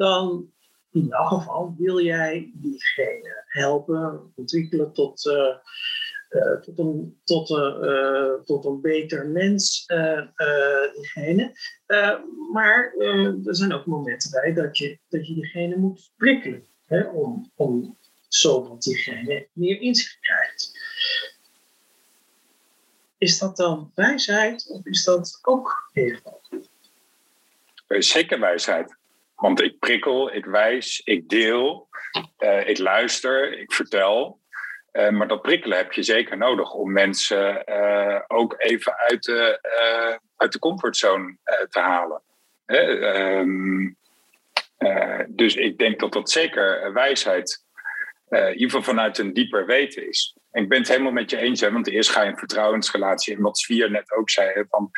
dan in elk geval wil jij diegene helpen, ontwikkelen tot, uh, uh, tot, een, tot, uh, tot een beter mens, diegene. maar er zijn ook momenten bij dat je, dat je diegene moet prikkelen, hè, om, om zodat diegene meer inzicht krijgt. Is dat dan wijsheid of is dat ook ego? Zeker wijsheid. Want ik prikkel, ik wijs, ik deel, uh, ik luister, ik vertel. Uh, maar dat prikkelen heb je zeker nodig om mensen uh, ook even uit de, uit de comfortzone te halen. Um, dus ik denk dat dat zeker wijsheid, in ieder geval vanuit een dieper weten is. En ik ben het helemaal met je eens, hè, want eerst ga je een vertrouwensrelatie. En wat Svier net ook zei, van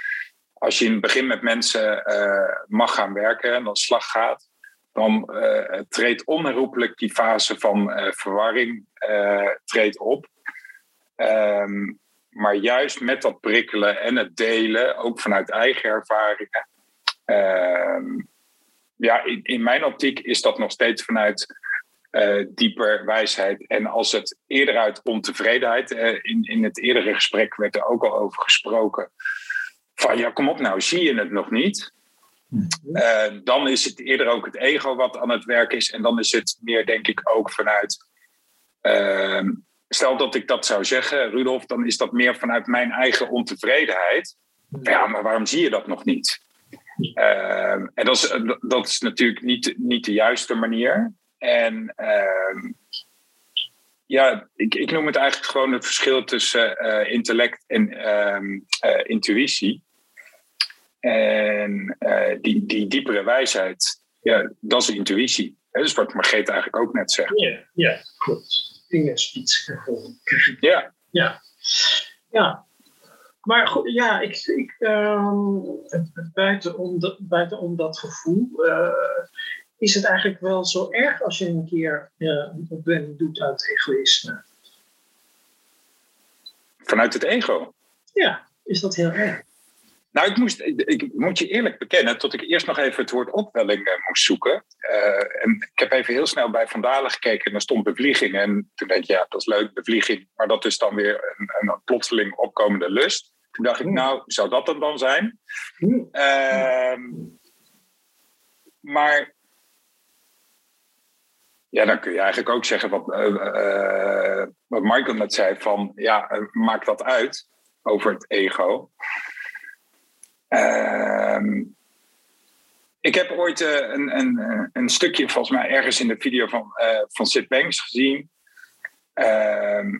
als je in het begin met mensen uh, mag gaan werken en de slag gaat, dan uh, treedt onherroepelijk die fase van uh, verwarring treedt op. Um, maar juist met dat prikkelen en het delen, ook vanuit eigen ervaringen. Um, ja, in, in, mijn optiek is dat nog steeds vanuit dieper wijsheid. En als het eerder uit ontevredenheid, in, in het eerdere gesprek werd er ook al over gesproken van ja, kom op nou, zie je het nog niet? Uh, dan is het eerder ook het ego wat aan het werk is. En dan is het meer, denk ik, ook vanuit. Uh, stel dat ik dat zou zeggen, Rudolf, dan is dat meer vanuit mijn eigen ontevredenheid. Ja, maar waarom zie je dat nog niet? Uh, en dat is, dat is natuurlijk niet, niet de juiste manier. En ehm, ja, ik, ik noem het eigenlijk gewoon het verschil tussen uh, intellect en uh, intuïtie. En die, die diepere wijsheid, ja, dat is intuïtie. Hè? Dus wat Margreet eigenlijk ook net zegt. Ja, ja klopt. Vingerspitsgevoel. Ja. Ja. Ja. Maar goed, ja, ik, ik, um, buitenom, dat, buitenom dat gevoel is het eigenlijk wel zo erg als je een keer uh, een opwelling doet uit egoïsme? Vanuit het ego? Ja, is dat heel erg? Nou, ik, moest, ik moet je eerlijk bekennen dat ik eerst nog even het woord opwelling uh, moest zoeken. Uh, en ik heb even heel snel bij Vandalen gekeken en daar stond bevlieging. En toen denk ik, ja, dat is leuk, bevlieging. Maar dat is dan weer een, een plotseling opkomende lust. Toen dacht ik, nou, zou dat dan dan zijn? Uh, maar ja, dan kun je eigenlijk ook zeggen wat, uh, wat Michael net zei: van ja, maak dat uit over het ego. Ehm, ik heb ooit een, een, een stukje, volgens mij ergens in de video van, van Sid Banks gezien. Ehm,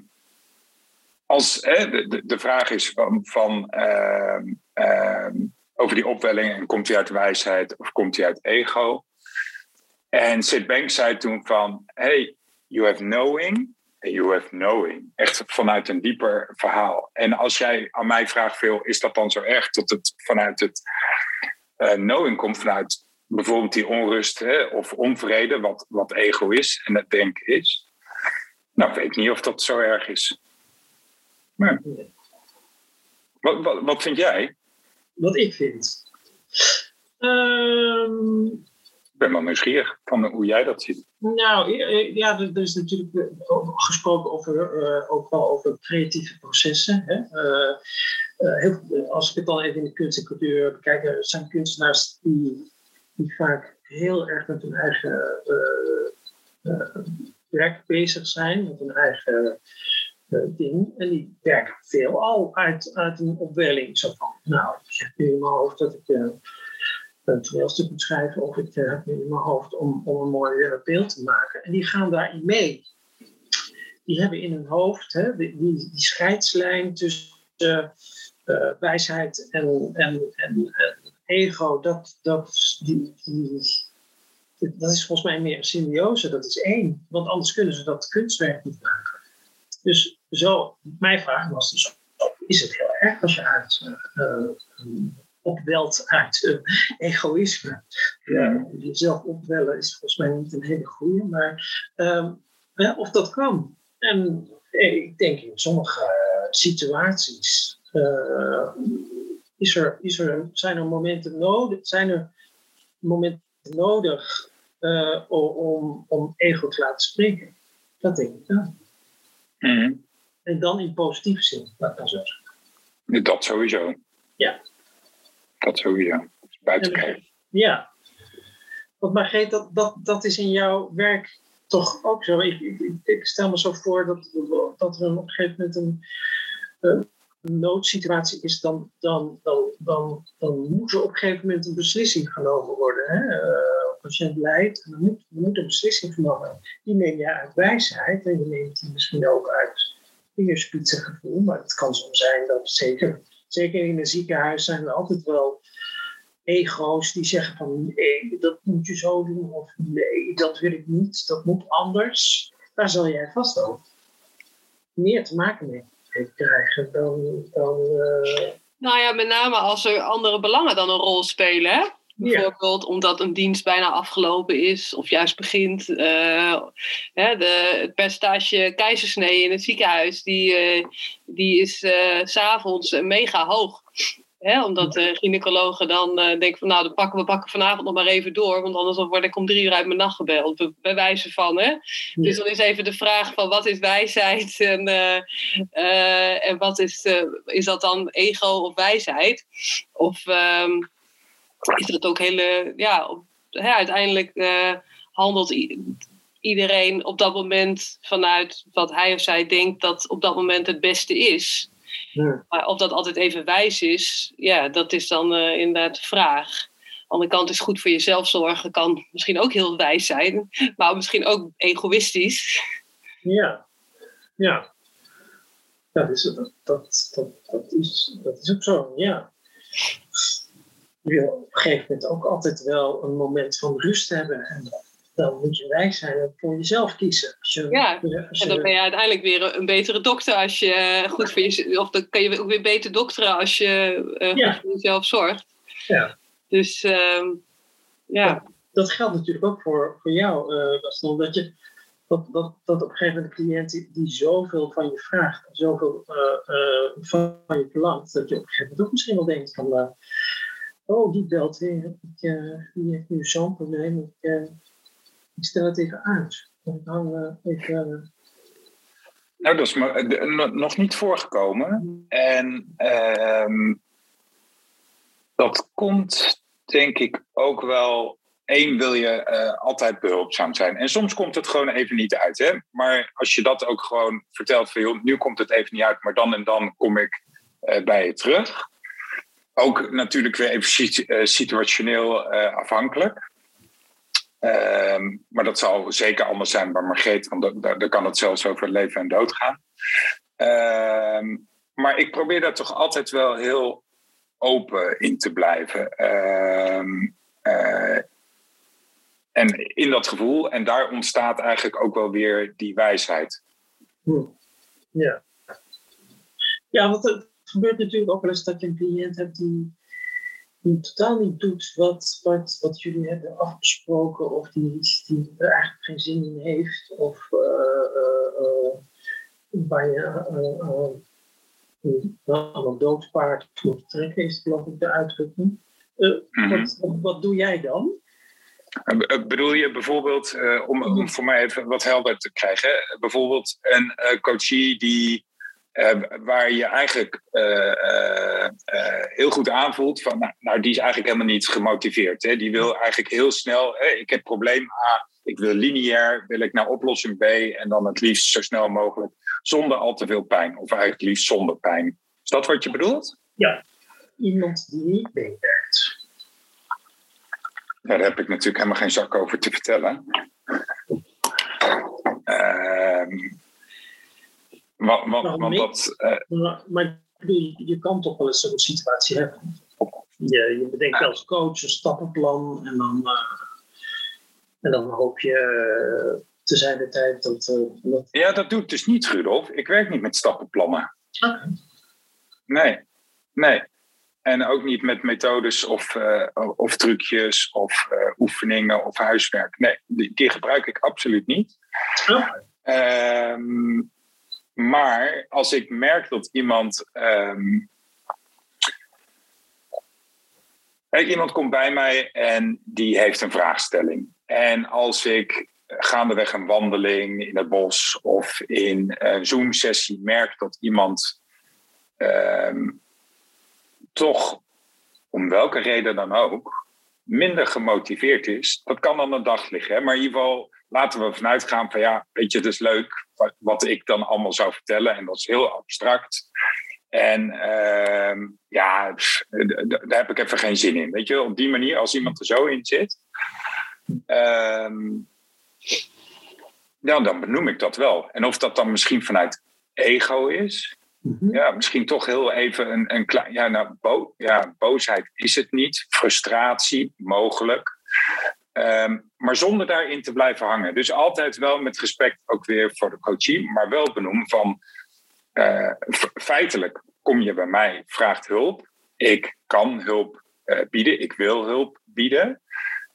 als de, de vraag is van, van ehm, over die opwelling en komt hij uit wijsheid of komt hij uit ego? En Sid Banks zei toen van, hey, you have knowing have knowing. Echt vanuit een dieper verhaal. En als jij aan mij vraagt veel, is dat dan zo erg dat het vanuit het uh, knowing komt, vanuit bijvoorbeeld die onrust hè, of onvrede, wat, wat ego is en het denken is? Nou, ik weet niet of dat zo erg is. Maar, wat, wat, wat vind jij? Wat ik vind? Um, ben wel nieuwsgierig van hoe jij dat ziet. Nou, ja, er is natuurlijk eh, gesproken over, uh, ook wel over creatieve processen. Hè? Heel, als ik het dan even in de kunst en cultuur bekijk, zijn kunstenaars die, vaak heel erg met hun eigen werk bezig zijn, met hun eigen ding. En die werken veel al uit, uit een opwelling. Zo van, nou, ik heb in mijn hoofd dat ik een toneelstuk moet schrijven of ik heb in mijn hoofd om, om een mooi uh, beeld te maken. En die gaan daarin mee. Die hebben in hun hoofd hè, die, die, scheidslijn tussen uh, wijsheid en, en, en, ego, dat, dat, die, dat is volgens mij meer een symbiose, dat is één. Want anders kunnen ze dat kunstwerk niet maken. Dus zo, mijn vraag was dus, is het heel erg als je uit opwelt uit uh, egoïsme. Ja, jezelf opwellen is volgens mij niet een hele goede, maar um, of dat kan. En eh, ik denk in sommige situaties is er, is er, zijn er momenten nodig, zijn er momenten nodig om, om ego te laten spreken. Dat denk ik wel. Mm. En dan in positieve zin, laat ik zo zeggen. Dat sowieso. Ja. Dat sowieso. Buiten kijken. Ja. Want Margreet, dat, dat, dat is in jouw werk toch ook zo. Ik, ik, ik stel me zo voor dat, dat er op een gegeven moment een, een noodsituatie is, dan, dan, dan, dan, dan moet er op een gegeven moment een beslissing genomen worden. Hè? Uh, een patiënt lijdt en dan moet, er moet een beslissing genomen worden. Die neem je uit wijsheid en je neemt die misschien ook uit gevoel. Maar het kan soms zijn dat zeker zeker in een ziekenhuis zijn er altijd wel ego's die zeggen van nee, dat moet je zo doen of nee, dat wil ik niet, dat moet anders. Daar zal jij vast ook meer te maken mee krijgen dan. dan uh... Nou ja, met name als er andere belangen dan een rol spelen. Hè? Bijvoorbeeld omdat een dienst bijna afgelopen is of juist begint. Uh, de, het percentage keizersnee in het ziekenhuis die, uh, die is uh, s'avonds mega hoog. Hè, omdat de gynaecologen dan denken van nou, dan pakken we pakken vanavond nog maar even door. Want anders word ik om drie uur uit mijn nacht gebeld. Bij wijze van. Hè? Dus dan is even de vraag van wat is wijsheid en, en wat is, is dat dan ego of wijsheid? Of... Um, is dat ook hele, ja, uiteindelijk uh, handelt iedereen op dat moment vanuit wat hij of zij denkt dat op dat moment het beste is. Ja. Maar of dat altijd even wijs is, ja, dat is dan uh, inderdaad de vraag. Aan de andere kant is goed voor jezelf zorgen, kan misschien ook heel wijs zijn, maar misschien ook egoïstisch. Ja, ja. Ja, dat, dat, dat, dat, is, dat is ook zo, ja wil op een gegeven moment ook altijd wel een moment van rust hebben. En dan moet je wijs zijn en voor jezelf kiezen. Als je, ja, en dan ben je uiteindelijk weer een betere dokter als je eh, goed voor jezelf... Of dan kan je ook weer beter dokteren als je uh, goed voor jezelf zorgt. Ja. Dus uh, ja. Dat, geldt natuurlijk ook voor, voor jou, uh, Gaston. Dat je... Dat, dat, dat op een gegeven moment een cliënt die, die zoveel van je vraagt, zoveel uh, van je verlangt, dat je op een gegeven moment ook misschien wel denkt van, oh, die belt weer. Ik, uh, die heeft nu zo'n probleem. Ik, uh, ik, stel het even uit. Ik hang uh, even... Nou, dat is nog niet voorgekomen. En ehm, dat komt denk ik ook wel één wil je eh, altijd behulpzaam zijn. En soms komt het gewoon even niet uit. Hè? Maar als je dat ook gewoon vertelt van nu komt het even niet uit, maar dan en dan kom ik eh, bij je terug. Ook natuurlijk weer even eh, situationeel eh, afhankelijk. Ehm, maar dat zal zeker anders zijn bij Margreet, want da- da- daar kan het zelfs over leven en dood gaan. Ehm, maar ik probeer daar toch altijd wel heel open in te blijven. Ehm, eh, en in dat gevoel, en daar ontstaat eigenlijk ook wel weer die wijsheid. Hm. Ja. Ja, want gebeurt natuurlijk ook wel eens dat je een cliënt hebt die, die totaal niet doet wat, wat, wat jullie hebben afgesproken, of die, die er eigenlijk geen zin in heeft, of eh, waar je een aan een doodpaard moet trekken, is geloof ik de uitdrukking. Mhm. wat, wat, doe jij dan? Be- Bedoel je bijvoorbeeld, om, om voor mij even wat helder te krijgen, bijvoorbeeld een coachie die, waar je eigenlijk eh, eh, eh, heel goed aanvoelt van, nou, nou, die is eigenlijk helemaal niet gemotiveerd. Hè? Die wil eigenlijk heel snel, ik heb probleem A, ik wil lineair, wil ik naar oplossing B en dan het liefst zo snel mogelijk, zonder al te veel pijn, of eigenlijk liefst zonder pijn. Is dat wat je bedoelt? Ja, iemand die niet meewerkt. Ja, daar heb ik natuurlijk helemaal geen zak over te vertellen. Ehm Nou, dat, eh, Maar, maar ik bedoel, je, je kan toch wel eens zo'n situatie hebben. Je, je bedenkt als coach een stappenplan en dan, eh, en dan hoop je eh, te zijn de tijd dat. eh, dat ja, dat doe ik dus niet, Rudolf. Ik werk niet met stappenplannen. Nee, nee. En ook niet met methodes of, eh, of trucjes of eh, oefeningen of huiswerk. Nee, die, die gebruik ik absoluut niet. Oh. Maar als ik merk dat iemand. Kijk, iemand komt bij mij en die heeft een vraagstelling. En als ik gaandeweg een wandeling in het bos of in een Zoom-sessie merk dat iemand ehm, toch, om welke reden dan ook, minder gemotiveerd is, dat kan dan een dag liggen. Hè? Maar in ieder geval laten we vanuit gaan van ja, weet je, het is leuk wat, wat ik dan allemaal zou vertellen en dat is heel abstract. En ehm, ja, pff, daar heb ik even geen zin in. Weet je, op die manier, als iemand er zo in zit, ehm, ja, dan benoem ik dat wel. En of dat dan misschien vanuit ego is, ja, misschien toch heel even een, een klein. Ja, nou, bo- ja, boosheid is het niet. Frustratie, mogelijk. Ehm, maar zonder daarin te blijven hangen. Dus altijd wel met respect ook weer voor de coachie, maar wel benoemen van. eh, feitelijk kom je bij mij, vraagt hulp. Ik kan hulp eh, bieden, ik wil hulp bieden.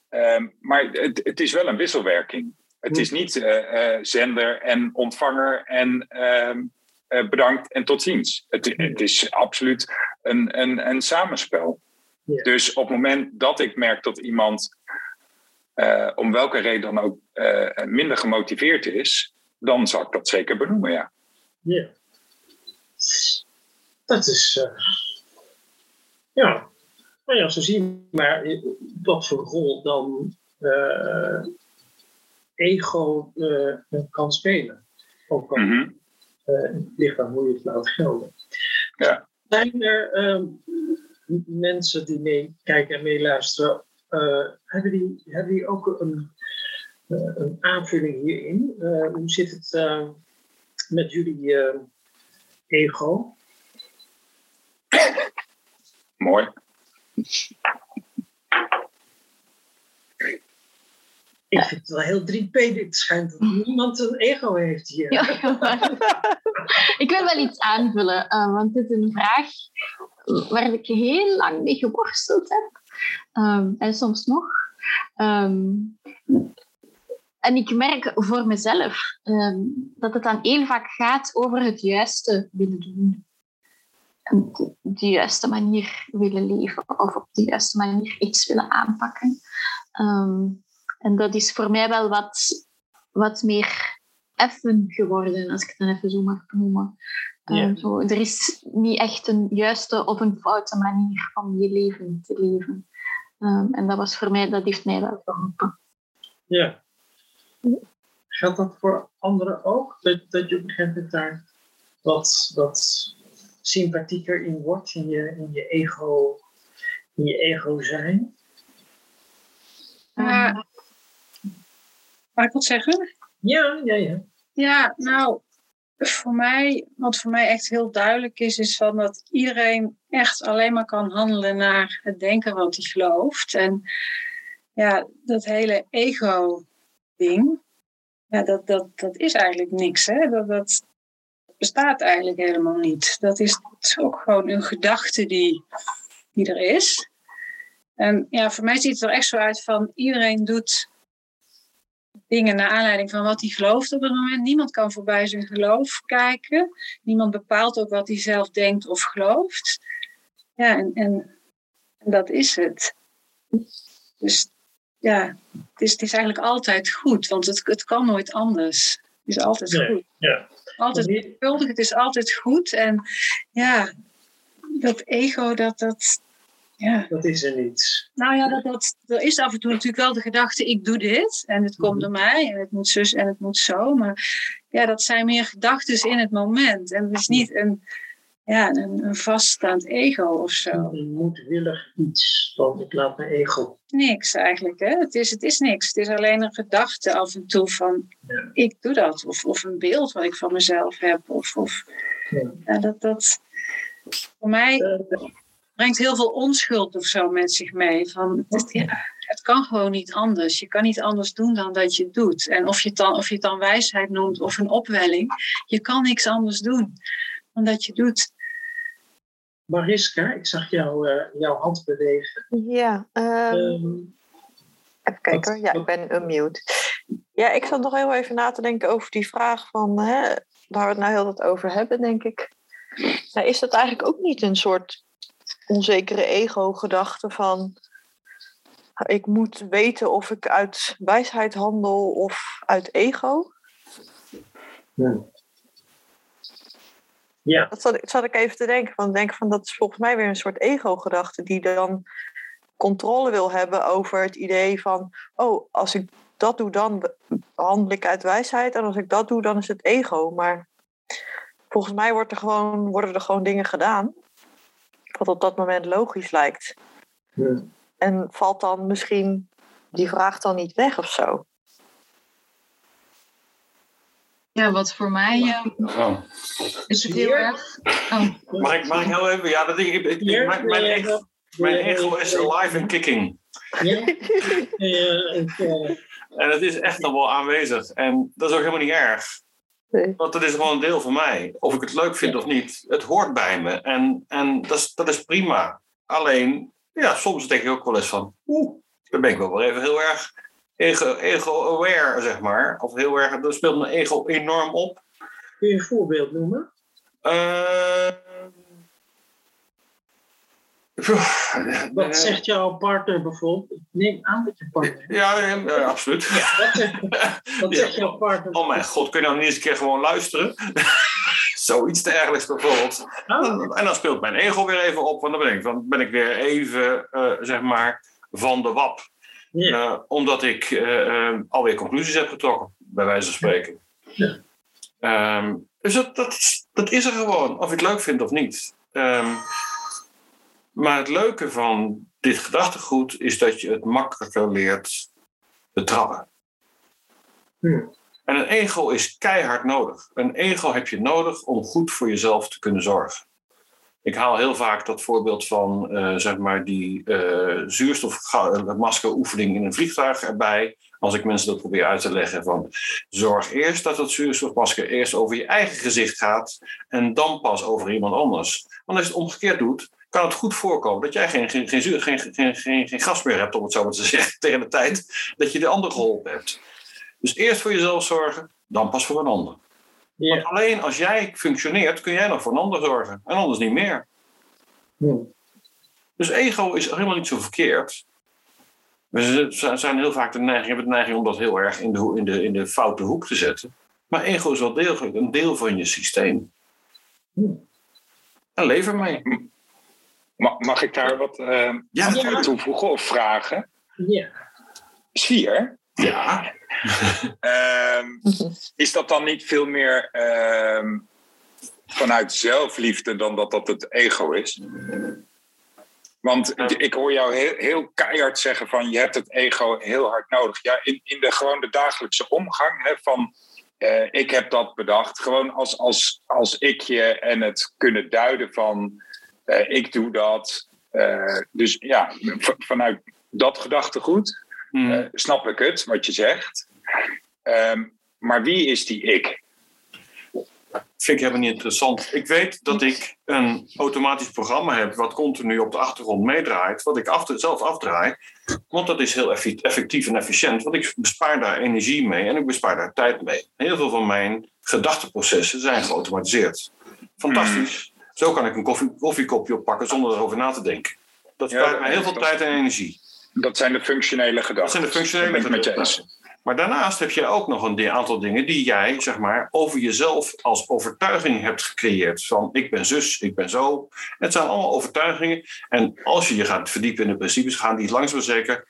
Ehm, maar het, het is wel een wisselwerking. Het is niet eh, zender en ontvanger en ehm, eh, bedankt en tot ziens. Het, het is absoluut een, een, een samenspel. Dus op het moment dat ik merk dat iemand eh, om welke reden dan ook eh, minder gemotiveerd is, dan zal ik dat zeker benoemen, ja. Ja. Dat is. eh, ja. Nou ja, zo zien maar wat voor rol dan ego kan spelen. Ook al het ligt aan hoe je het laat gelden. Ja. Zijn er ehm, mensen die meekijken en meeluisteren, hebben, die, hebben die ook een, eh, een aanvulling hierin? Eh, hoe zit het eh, met jullie eh, ego? Mooi. Ik vind het wel heel 3P. Dit schijnt dat niemand een ego heeft hier. Ja, ik wil wel iets aanvullen, eh, want het is een vraag waar ik heel lang mee geworsteld heb. Ehm, en soms nog. Ehm, en ik merk voor mezelf ehm, dat het dan heel vaak gaat over het juiste willen doen. En op de juiste manier willen leven of op de juiste manier iets willen aanpakken. En dat is voor mij wel wat, wat meer effen geworden, als ik het dan even zo mag noemen. Ja. Zo, er is niet echt een juiste of een foute manier om je leven te leven. Ehm, en dat was voor mij, dat heeft mij wel geholpen. Ja. Geldt dat voor anderen ook? Dat, dat je op een gegeven moment daar wat, wat sympathieker in wordt, in je, in je ego, in je ego zijn? Uh, mag ik wat zeggen? Ja, ja, ja. Ja, nou, voor mij, wat voor mij echt heel duidelijk is, is van dat iedereen echt alleen maar kan handelen naar het denken wat hij gelooft. En ja, dat hele ego-ding, ja, dat, dat, dat is eigenlijk niks. Hè? Dat, dat bestaat eigenlijk helemaal niet. Dat is ook gewoon een gedachte die, die er is. En ja, voor mij ziet het er echt zo uit van iedereen doet dingen naar aanleiding van wat hij gelooft op het moment. Niemand kan voorbij zijn geloof kijken. Niemand bepaalt ook wat hij zelf denkt of gelooft. Ja, en, en, en dat is het. Dus ja, het is, het is eigenlijk altijd goed, want het, het kan nooit anders. Het is altijd Nee, goed. ja. Altijd geduldig, het is altijd goed. En ja, dat ego, dat, dat, ja, Dat is er niet. nou ja, dat, dat, er is af en toe natuurlijk wel de gedachte, ik doe dit en het komt door mij en het moet zus en het moet zo. Maar ja, dat zijn meer gedachten in het moment. En het is niet een, ja, een, een vaststaand ego of zo. Een moedwillig iets van ik laat mijn ego. Niks eigenlijk, hè? Het is, het is niks. Het is alleen een gedachte af en toe van, Ja. ik doe dat. Of, of een beeld wat ik van mezelf heb. Of, of Ja. ja, dat, dat, voor mij Eh, brengt heel veel onschuld of zo met zich mee. Van, het, ja, het kan gewoon niet anders. Je kan niet anders doen dan dat je het doet. En of je het dan, of je het dan wijsheid noemt of een opwelling, je kan niks anders doen dan dat je doet. Mariska, ik zag jou, eh, jouw hand bewegen. Ja, ehm, Ehm, even kijken hoor. Ja, ik ben unmute. Ja, ik zat nog heel even na te denken over die vraag van hè, waar we het nou heel wat over hebben, denk ik. Nou, is dat eigenlijk ook niet een soort onzekere ego-gedachte van ik moet weten of ik uit wijsheid handel of uit ego? ja, Dat zat, ik- zat ik even te denken. Van, denk van, dat is volgens mij weer een soort ego-gedachte die dan controle wil hebben over het idee van: oh, als ik dat doe, dan handel ik uit wijsheid. En als ik dat doe, dan is het ego. Maar volgens mij wordt er gewoon, worden er gewoon dingen gedaan. Wat op dat moment logisch lijkt. ja. En valt dan misschien die vraag dan niet weg of zo? Ja, wat voor mij eh, Oh. is het heel Hier? erg. Oh, Mag, ik, mag ik heel even? Ja, dat ding, ik, ik- Hier, mijn, mijn, ego, mijn ego is alive and kicking. Ja, eh, En het is echt nog wel aanwezig. En dat is ook helemaal niet erg. Nee. Want dat is gewoon een deel van mij. Of ik het leuk vind of niet. Het hoort bij me. En, en dat, is, dat is prima. Alleen, ja, soms denk ik ook wel eens van... Oeh, dan ben ik wel even heel erg ego- ego-aware, zeg maar. Of heel erg, dan speelt mijn ego enorm op. kun je een voorbeeld noemen? Eh, Wat eh, zegt jouw partner bijvoorbeeld? Ik neem aan dat je partner. Ja, ja, ja, absoluut. Wat zegt, wat Ja. zegt jouw partner? Oh mijn god, kun je nou niet eens een keer gewoon luisteren? Zoiets dergelijks bijvoorbeeld. Oh, En dan speelt mijn ego weer even op, want dan ben ik, dan ben ik weer even, eh, zeg maar, van de wap. ja. Eh, omdat ik eh, eh, alweer conclusies heb getrokken, bij wijze van spreken. Ja. Ehm, dus dat, dat, is- dat is er gewoon, of je het leuk vindt of niet. Ehm, maar het leuke van dit gedachtegoed is dat je het makkelijker leert betrappen. Hmm. En een ego is keihard nodig. Een ego heb je nodig om goed voor jezelf te kunnen zorgen. Ik haal heel vaak dat voorbeeld van eh, zeg maar die eh zuurstofmaskeroefening in een vliegtuig erbij. Als ik mensen dat probeer uit te leggen van zorg eerst dat het zuurstofmasker eerst over je eigen gezicht gaat en dan pas over iemand anders. Want als je het omgekeerd doet, kan het goed voorkomen dat jij geen, geen, geen, geen, geen, geen, gas meer hebt, om het zo maar te zeggen, tegen de tijd dat je de ander geholpen hebt. Dus eerst voor jezelf zorgen, dan pas voor een ander. Ja. Want alleen als jij functioneert, kun jij nog voor een ander zorgen. En anders niet meer. Dus ego is helemaal niet zo verkeerd. We zijn heel vaak de neiging, hebben de neiging om dat heel erg in de, in, de, in de foute hoek te zetten. Maar ego is wel degelijk een deel van je systeem. En leef ermee. Ma- Mag ik daar wat eh, Ja, aan toevoegen of vragen? Ja. Sfeer, Ja. ehm, is dat dan niet veel meer ehm, vanuit zelfliefde dan dat dat het ego is? Want ik hoor jou heel, heel keihard zeggen van je hebt het ego heel hard nodig. Ja, in, in de gewoon de dagelijkse omgang hè, van eh, ik heb dat bedacht. Gewoon als, als, als ikje en het kunnen duiden van ik doe dat. Eh, dus ja, vanuit dat gedachtegoed eh, snap ik het, wat je zegt. Ehm, maar wie is die ik? vind ik helemaal niet interessant. Ik weet dat ik een automatisch programma heb wat continu op de achtergrond meedraait, wat ik af, zelf afdraai. Want dat is heel effectief en efficiënt, want ik bespaar daar energie mee en ik bespaar daar tijd mee. Heel veel van mijn gedachteprocessen zijn geautomatiseerd. Fantastisch. Zo kan ik een koffie, koffiekopje oppakken zonder erover na te denken. Dat Ja, spaart mij heel dat- veel tijd en energie. Dat zijn de functionele gedachten. Dat zijn de functionele gedachten. Maar daarnaast heb je ook nog een aantal dingen die jij, zeg maar, over jezelf als overtuiging hebt gecreëerd. Van ik ben zus, ik ben zo. Het zijn allemaal overtuigingen. En als je je gaat verdiepen in de principes, gaan die langzaam maar zeker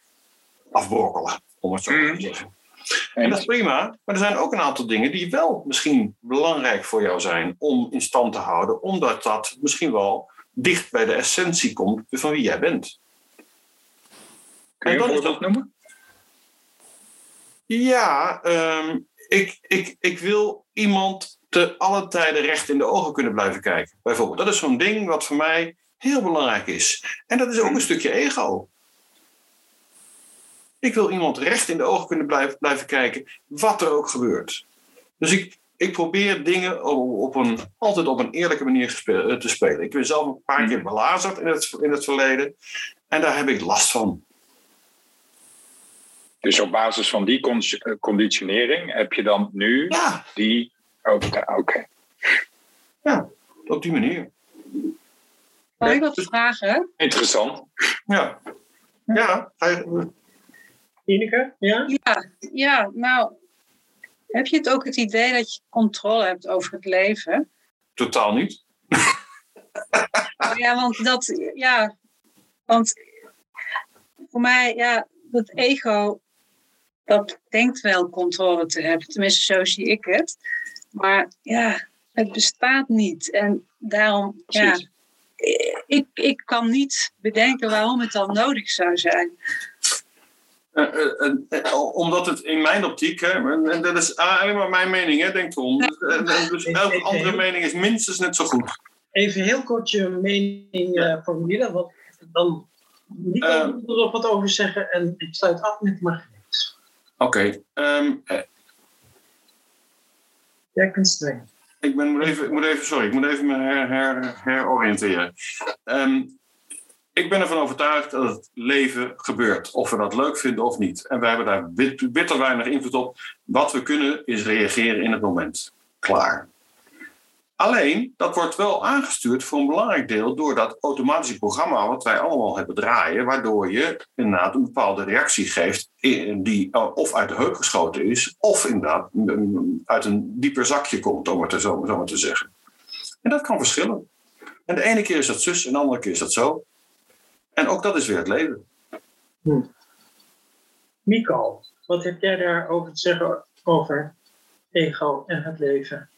afbrokkelen. Om het zo maar te zeggen. En dat is prima. Maar er zijn ook een aantal dingen die wel misschien belangrijk voor jou zijn om in stand te houden. Omdat dat misschien wel dicht bij de essentie komt van wie jij bent. Kun je een dat voorbeeld noemen? Ja, ehm, ik, ik, ik wil iemand te alle tijden recht in de ogen kunnen blijven kijken. Bijvoorbeeld, dat is zo'n ding wat voor mij heel belangrijk is. En dat is ook een stukje ego. Ik wil iemand recht in de ogen kunnen blijven, blijven kijken, wat er ook gebeurt. Dus ik, ik probeer dingen op, op een, altijd op een eerlijke manier te spelen. Ik ben zelf een paar keer belazerd in het, in het verleden. En daar heb ik last van. Dus op basis van die con- conditionering heb je dan nu Ja, die. Oké, oké. op die manier. Mag ik wat vragen? Interessant. Ja. Ja, ga je- Ineke, ja? Ja, ja, nou, heb je het ook het idee dat je controle hebt over het leven? totaal niet. Ja, want dat, ja, want voor mij, ja, dat ego, dat denkt wel controle te hebben. Tenminste, zo zie ik het. Maar ja, het bestaat niet. En daarom, ja, ik, ik kan niet bedenken waarom het dan nodig zou zijn. Eh, eh, eh, eh, omdat het in mijn optiek, hè, en dat is alleen maar mijn mening, hè, denk erom. Dus, elke andere mening is minstens net zo goed. Even heel kort je mening formuleren, want dan niet Eh. er wat over zeggen en ik sluit af met Margriet. Oké, ehm, eh, Jij kunt streng. ik, ben, moet even, ik moet even, sorry, ik moet even me her, her, heroriënteren. Ehm, ik ben ervan overtuigd dat het leven gebeurt, of we dat leuk vinden of niet. En wij hebben daar bit- bitter weinig invloed op. Wat we kunnen is reageren in het moment. Klaar. Alleen, dat wordt wel aangestuurd voor een belangrijk deel door dat automatische programma wat wij allemaal hebben draaien, waardoor je inderdaad een bepaalde reactie geeft die eh, of uit de heup geschoten is, of inderdaad uit een dieper zakje komt, om het zo, zo maar te zeggen. En dat kan verschillen. En de ene keer is dat zus, en de andere keer is dat zo. En ook dat is weer het leven. Mikael, wat heb jij daarover te zeggen over ego en het leven?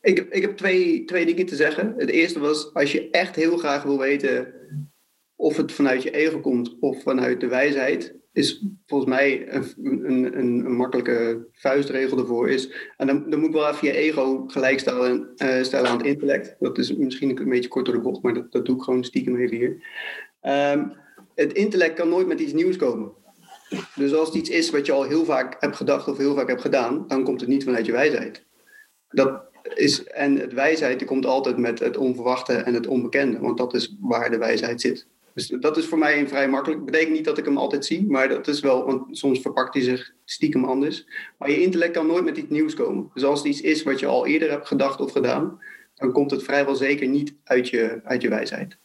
Ik heb, ik heb twee, twee dingen te zeggen. Het eerste was, als je echt heel graag wil weten of het vanuit je ego komt of vanuit de wijsheid, is volgens mij een, een, een, een makkelijke vuistregel ervoor is. En dan, dan moet ik wel even je ego gelijkstellen eh, stellen aan het intellect. Dat is misschien een beetje kort door de bocht, maar dat, dat doe ik gewoon stiekem even hier. Ehm, het intellect kan nooit met iets nieuws komen. Dus als het iets is wat je al heel vaak hebt gedacht of heel vaak hebt gedaan, dan komt het niet vanuit je wijsheid. Dat is, en het wijsheid die komt altijd met het onverwachte en het onbekende, want dat is waar de wijsheid zit. Dus dat is voor mij een vrij makkelijk. Betekent niet dat ik hem altijd zie, maar dat is wel, want soms verpakt hij zich stiekem anders. Maar je intellect kan nooit met iets nieuws komen. Dus als het iets is wat je al eerder hebt gedacht of gedaan, dan komt het vrijwel zeker niet uit je, uit je wijsheid.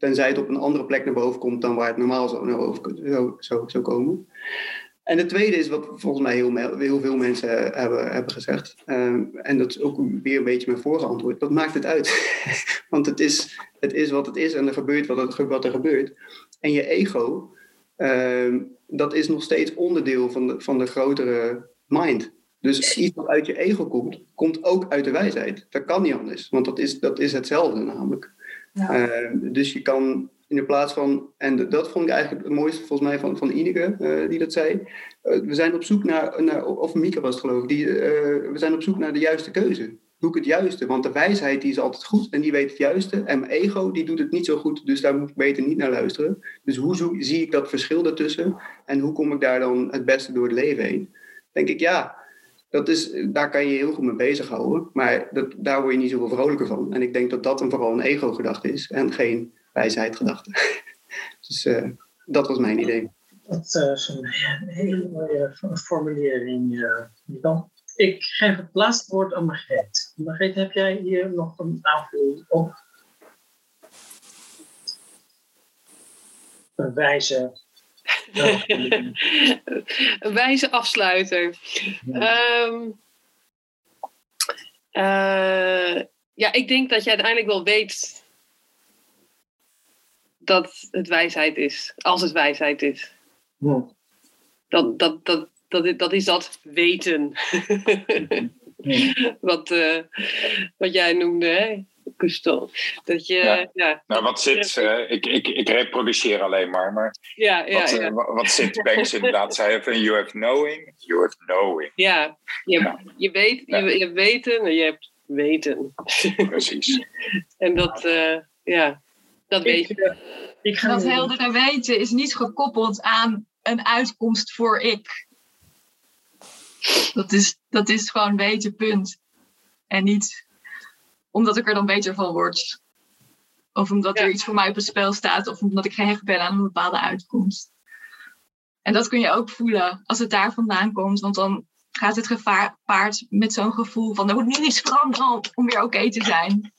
Tenzij het op een andere plek naar boven komt dan waar het normaal zou, naar boven zou, zou, zou komen. En de tweede is wat volgens mij heel, veel mensen hebben, hebben gezegd. Ehm, en dat is ook weer een beetje mijn vorige antwoord. Wat maakt het uit? Want het is, het is wat het is en er gebeurt wat, het, wat er gebeurt. En je ego, ehm, dat is nog steeds onderdeel van de, van de grotere mind. Dus iets wat uit je ego komt, komt ook uit de wijsheid. Dat kan niet anders, want dat is, dat is hetzelfde namelijk. Ehm, dus je kan in de plaats van, en dat vond ik eigenlijk het mooiste volgens mij van, van Ineke, eh, die dat zei. Eh, we zijn op zoek naar, naar of Mieke was het geloof ik, die, eh, we zijn op zoek naar de juiste keuze. Doe ik het juiste? Want de wijsheid die is altijd goed en die weet het juiste. En mijn ego die doet het niet zo goed, dus daar moet ik beter niet naar luisteren. Dus hoe zie ik dat verschil daartussen? En hoe kom ik daar dan het beste door het leven heen? Denk ik, ja, dat is, daar kan je heel goed mee bezighouden. Maar dat, daar word je niet zoveel vrolijker van. En ik denk dat dat een, vooral een ego-gedachte is en geen wijsheid-gedachte. dus eh, dat was mijn idee. Dat eh, is een hele mooie formulering, Milan. Ik geef het laatste woord aan Margreet. Margreet, heb jij hier nog een aanvulling op? Een wijze. Een wijze afsluiter. Ehm, eh, ja, ik denk dat je uiteindelijk wel weet dat het wijsheid is. Als het wijsheid is. Hm. Dat, dat, dat, dat, is- dat is dat weten. wat, eh, wat jij noemde, hè, Dat je, ja, Nou, wat zit, eh, ik, ik, ik reproduceer alleen maar, maar ja, ja, wat, eh, ja. wa- wat zit Banks inderdaad zei, van you have knowing, you have knowing. Ja, je, je weet, je, je hebt weten en je hebt weten. Precies. en dat, eh, ja, dat weet je. Ik, eh, ga Dat heldere weten is niet gekoppeld aan een uitkomst voor ik. Dat is, dat is gewoon weten, punt. En niet omdat ik er dan beter van word. Of omdat er iets voor mij op het spel staat. Of omdat ik gehecht ben aan een bepaalde uitkomst. En dat kun je ook voelen als het daar vandaan komt. Want dan gaat het gevaar paard met zo'n gevoel van... er moet nu iets veranderen om- weer oké te zijn.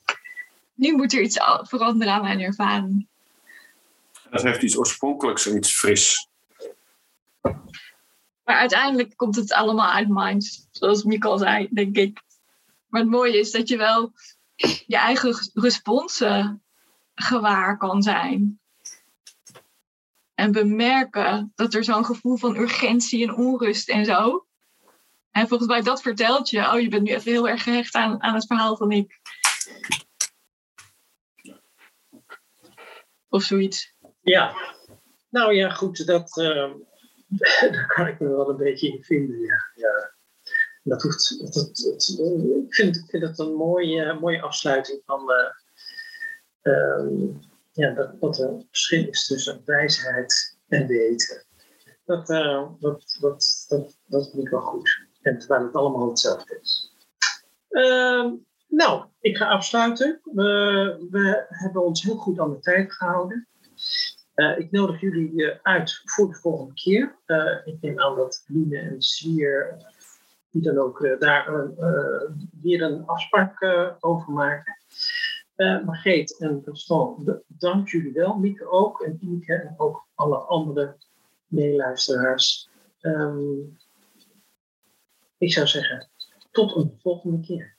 Nu moet er iets veranderen aan mijn ervaring. Dat heeft iets oorspronkelijks, iets fris. Maar uiteindelijk komt het allemaal uit mind, zoals Mieke al zei, denk ik. Maar het mooie is dat je wel je eigen res- responsen gewaar kan zijn. En bemerken dat er zo'n gevoel van urgentie en onrust en zo. En volgens mij dat vertelt je, oh je bent nu even heel erg gehecht aan, aan het verhaal van ik. Of zoiets. Ja, nou ja, goed, dat, eh, daar kan ik me wel een beetje in vinden. Ja, ja. Dat hoeft, dat, dat- dat- ik, vind, het een mooie, mooie afsluiting van eh, ehm, ja, dat, wat er verschil is tussen wijsheid en weten. Dat, eh, dat, dat, dat, dat vind ik wel goed. En terwijl het allemaal hetzelfde is. Ehm, nou, ik ga afsluiten. We, we hebben ons heel goed aan de tijd gehouden. Eh, ik nodig jullie eh, uit voor de volgende keer. Eh, ik neem aan dat Line en Sier, die dan ook eh, daar een, eh, weer een afspraak eh, over maken. Eh Margreet en Gaston, dank jullie wel. Mieke ook en Ineke en ook alle andere meeluisteraars. Ehm, ik zou zeggen, tot een volgende keer.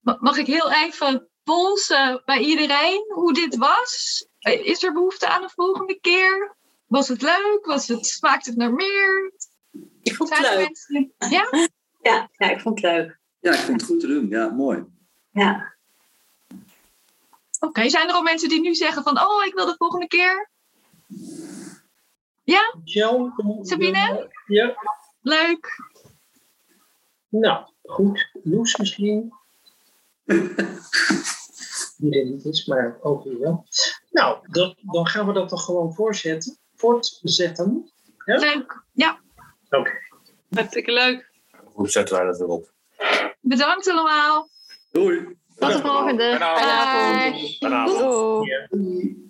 Ma- Mag ik heel even polsen bij iedereen hoe dit was? Eh, Is er behoefte aan een volgende keer? Was het leuk? Was het, smaakt het naar meer? Ik vond het Zijn er leuk. mensen- Ja? Ja, ja, ik vond het leuk. Ja, ik vond het goed te doen. Ja, mooi. Ja. Oké, zijn er al mensen die nu zeggen van... Oh, ik wil de volgende keer? Ja? Michel, Sabine? Ja, Leuk. nou, goed. Loes misschien. Die er niet is, maar ook weer wel. Nou, dat, dan gaan we dat toch gewoon voortzetten. Voortzetten. Ja? Leuk. Ja. Oké. Hartstikke leuk. Hoe zetten wij dat weer op? Bedankt allemaal. Doei. Tot de volgende. Fijne avond. Bye.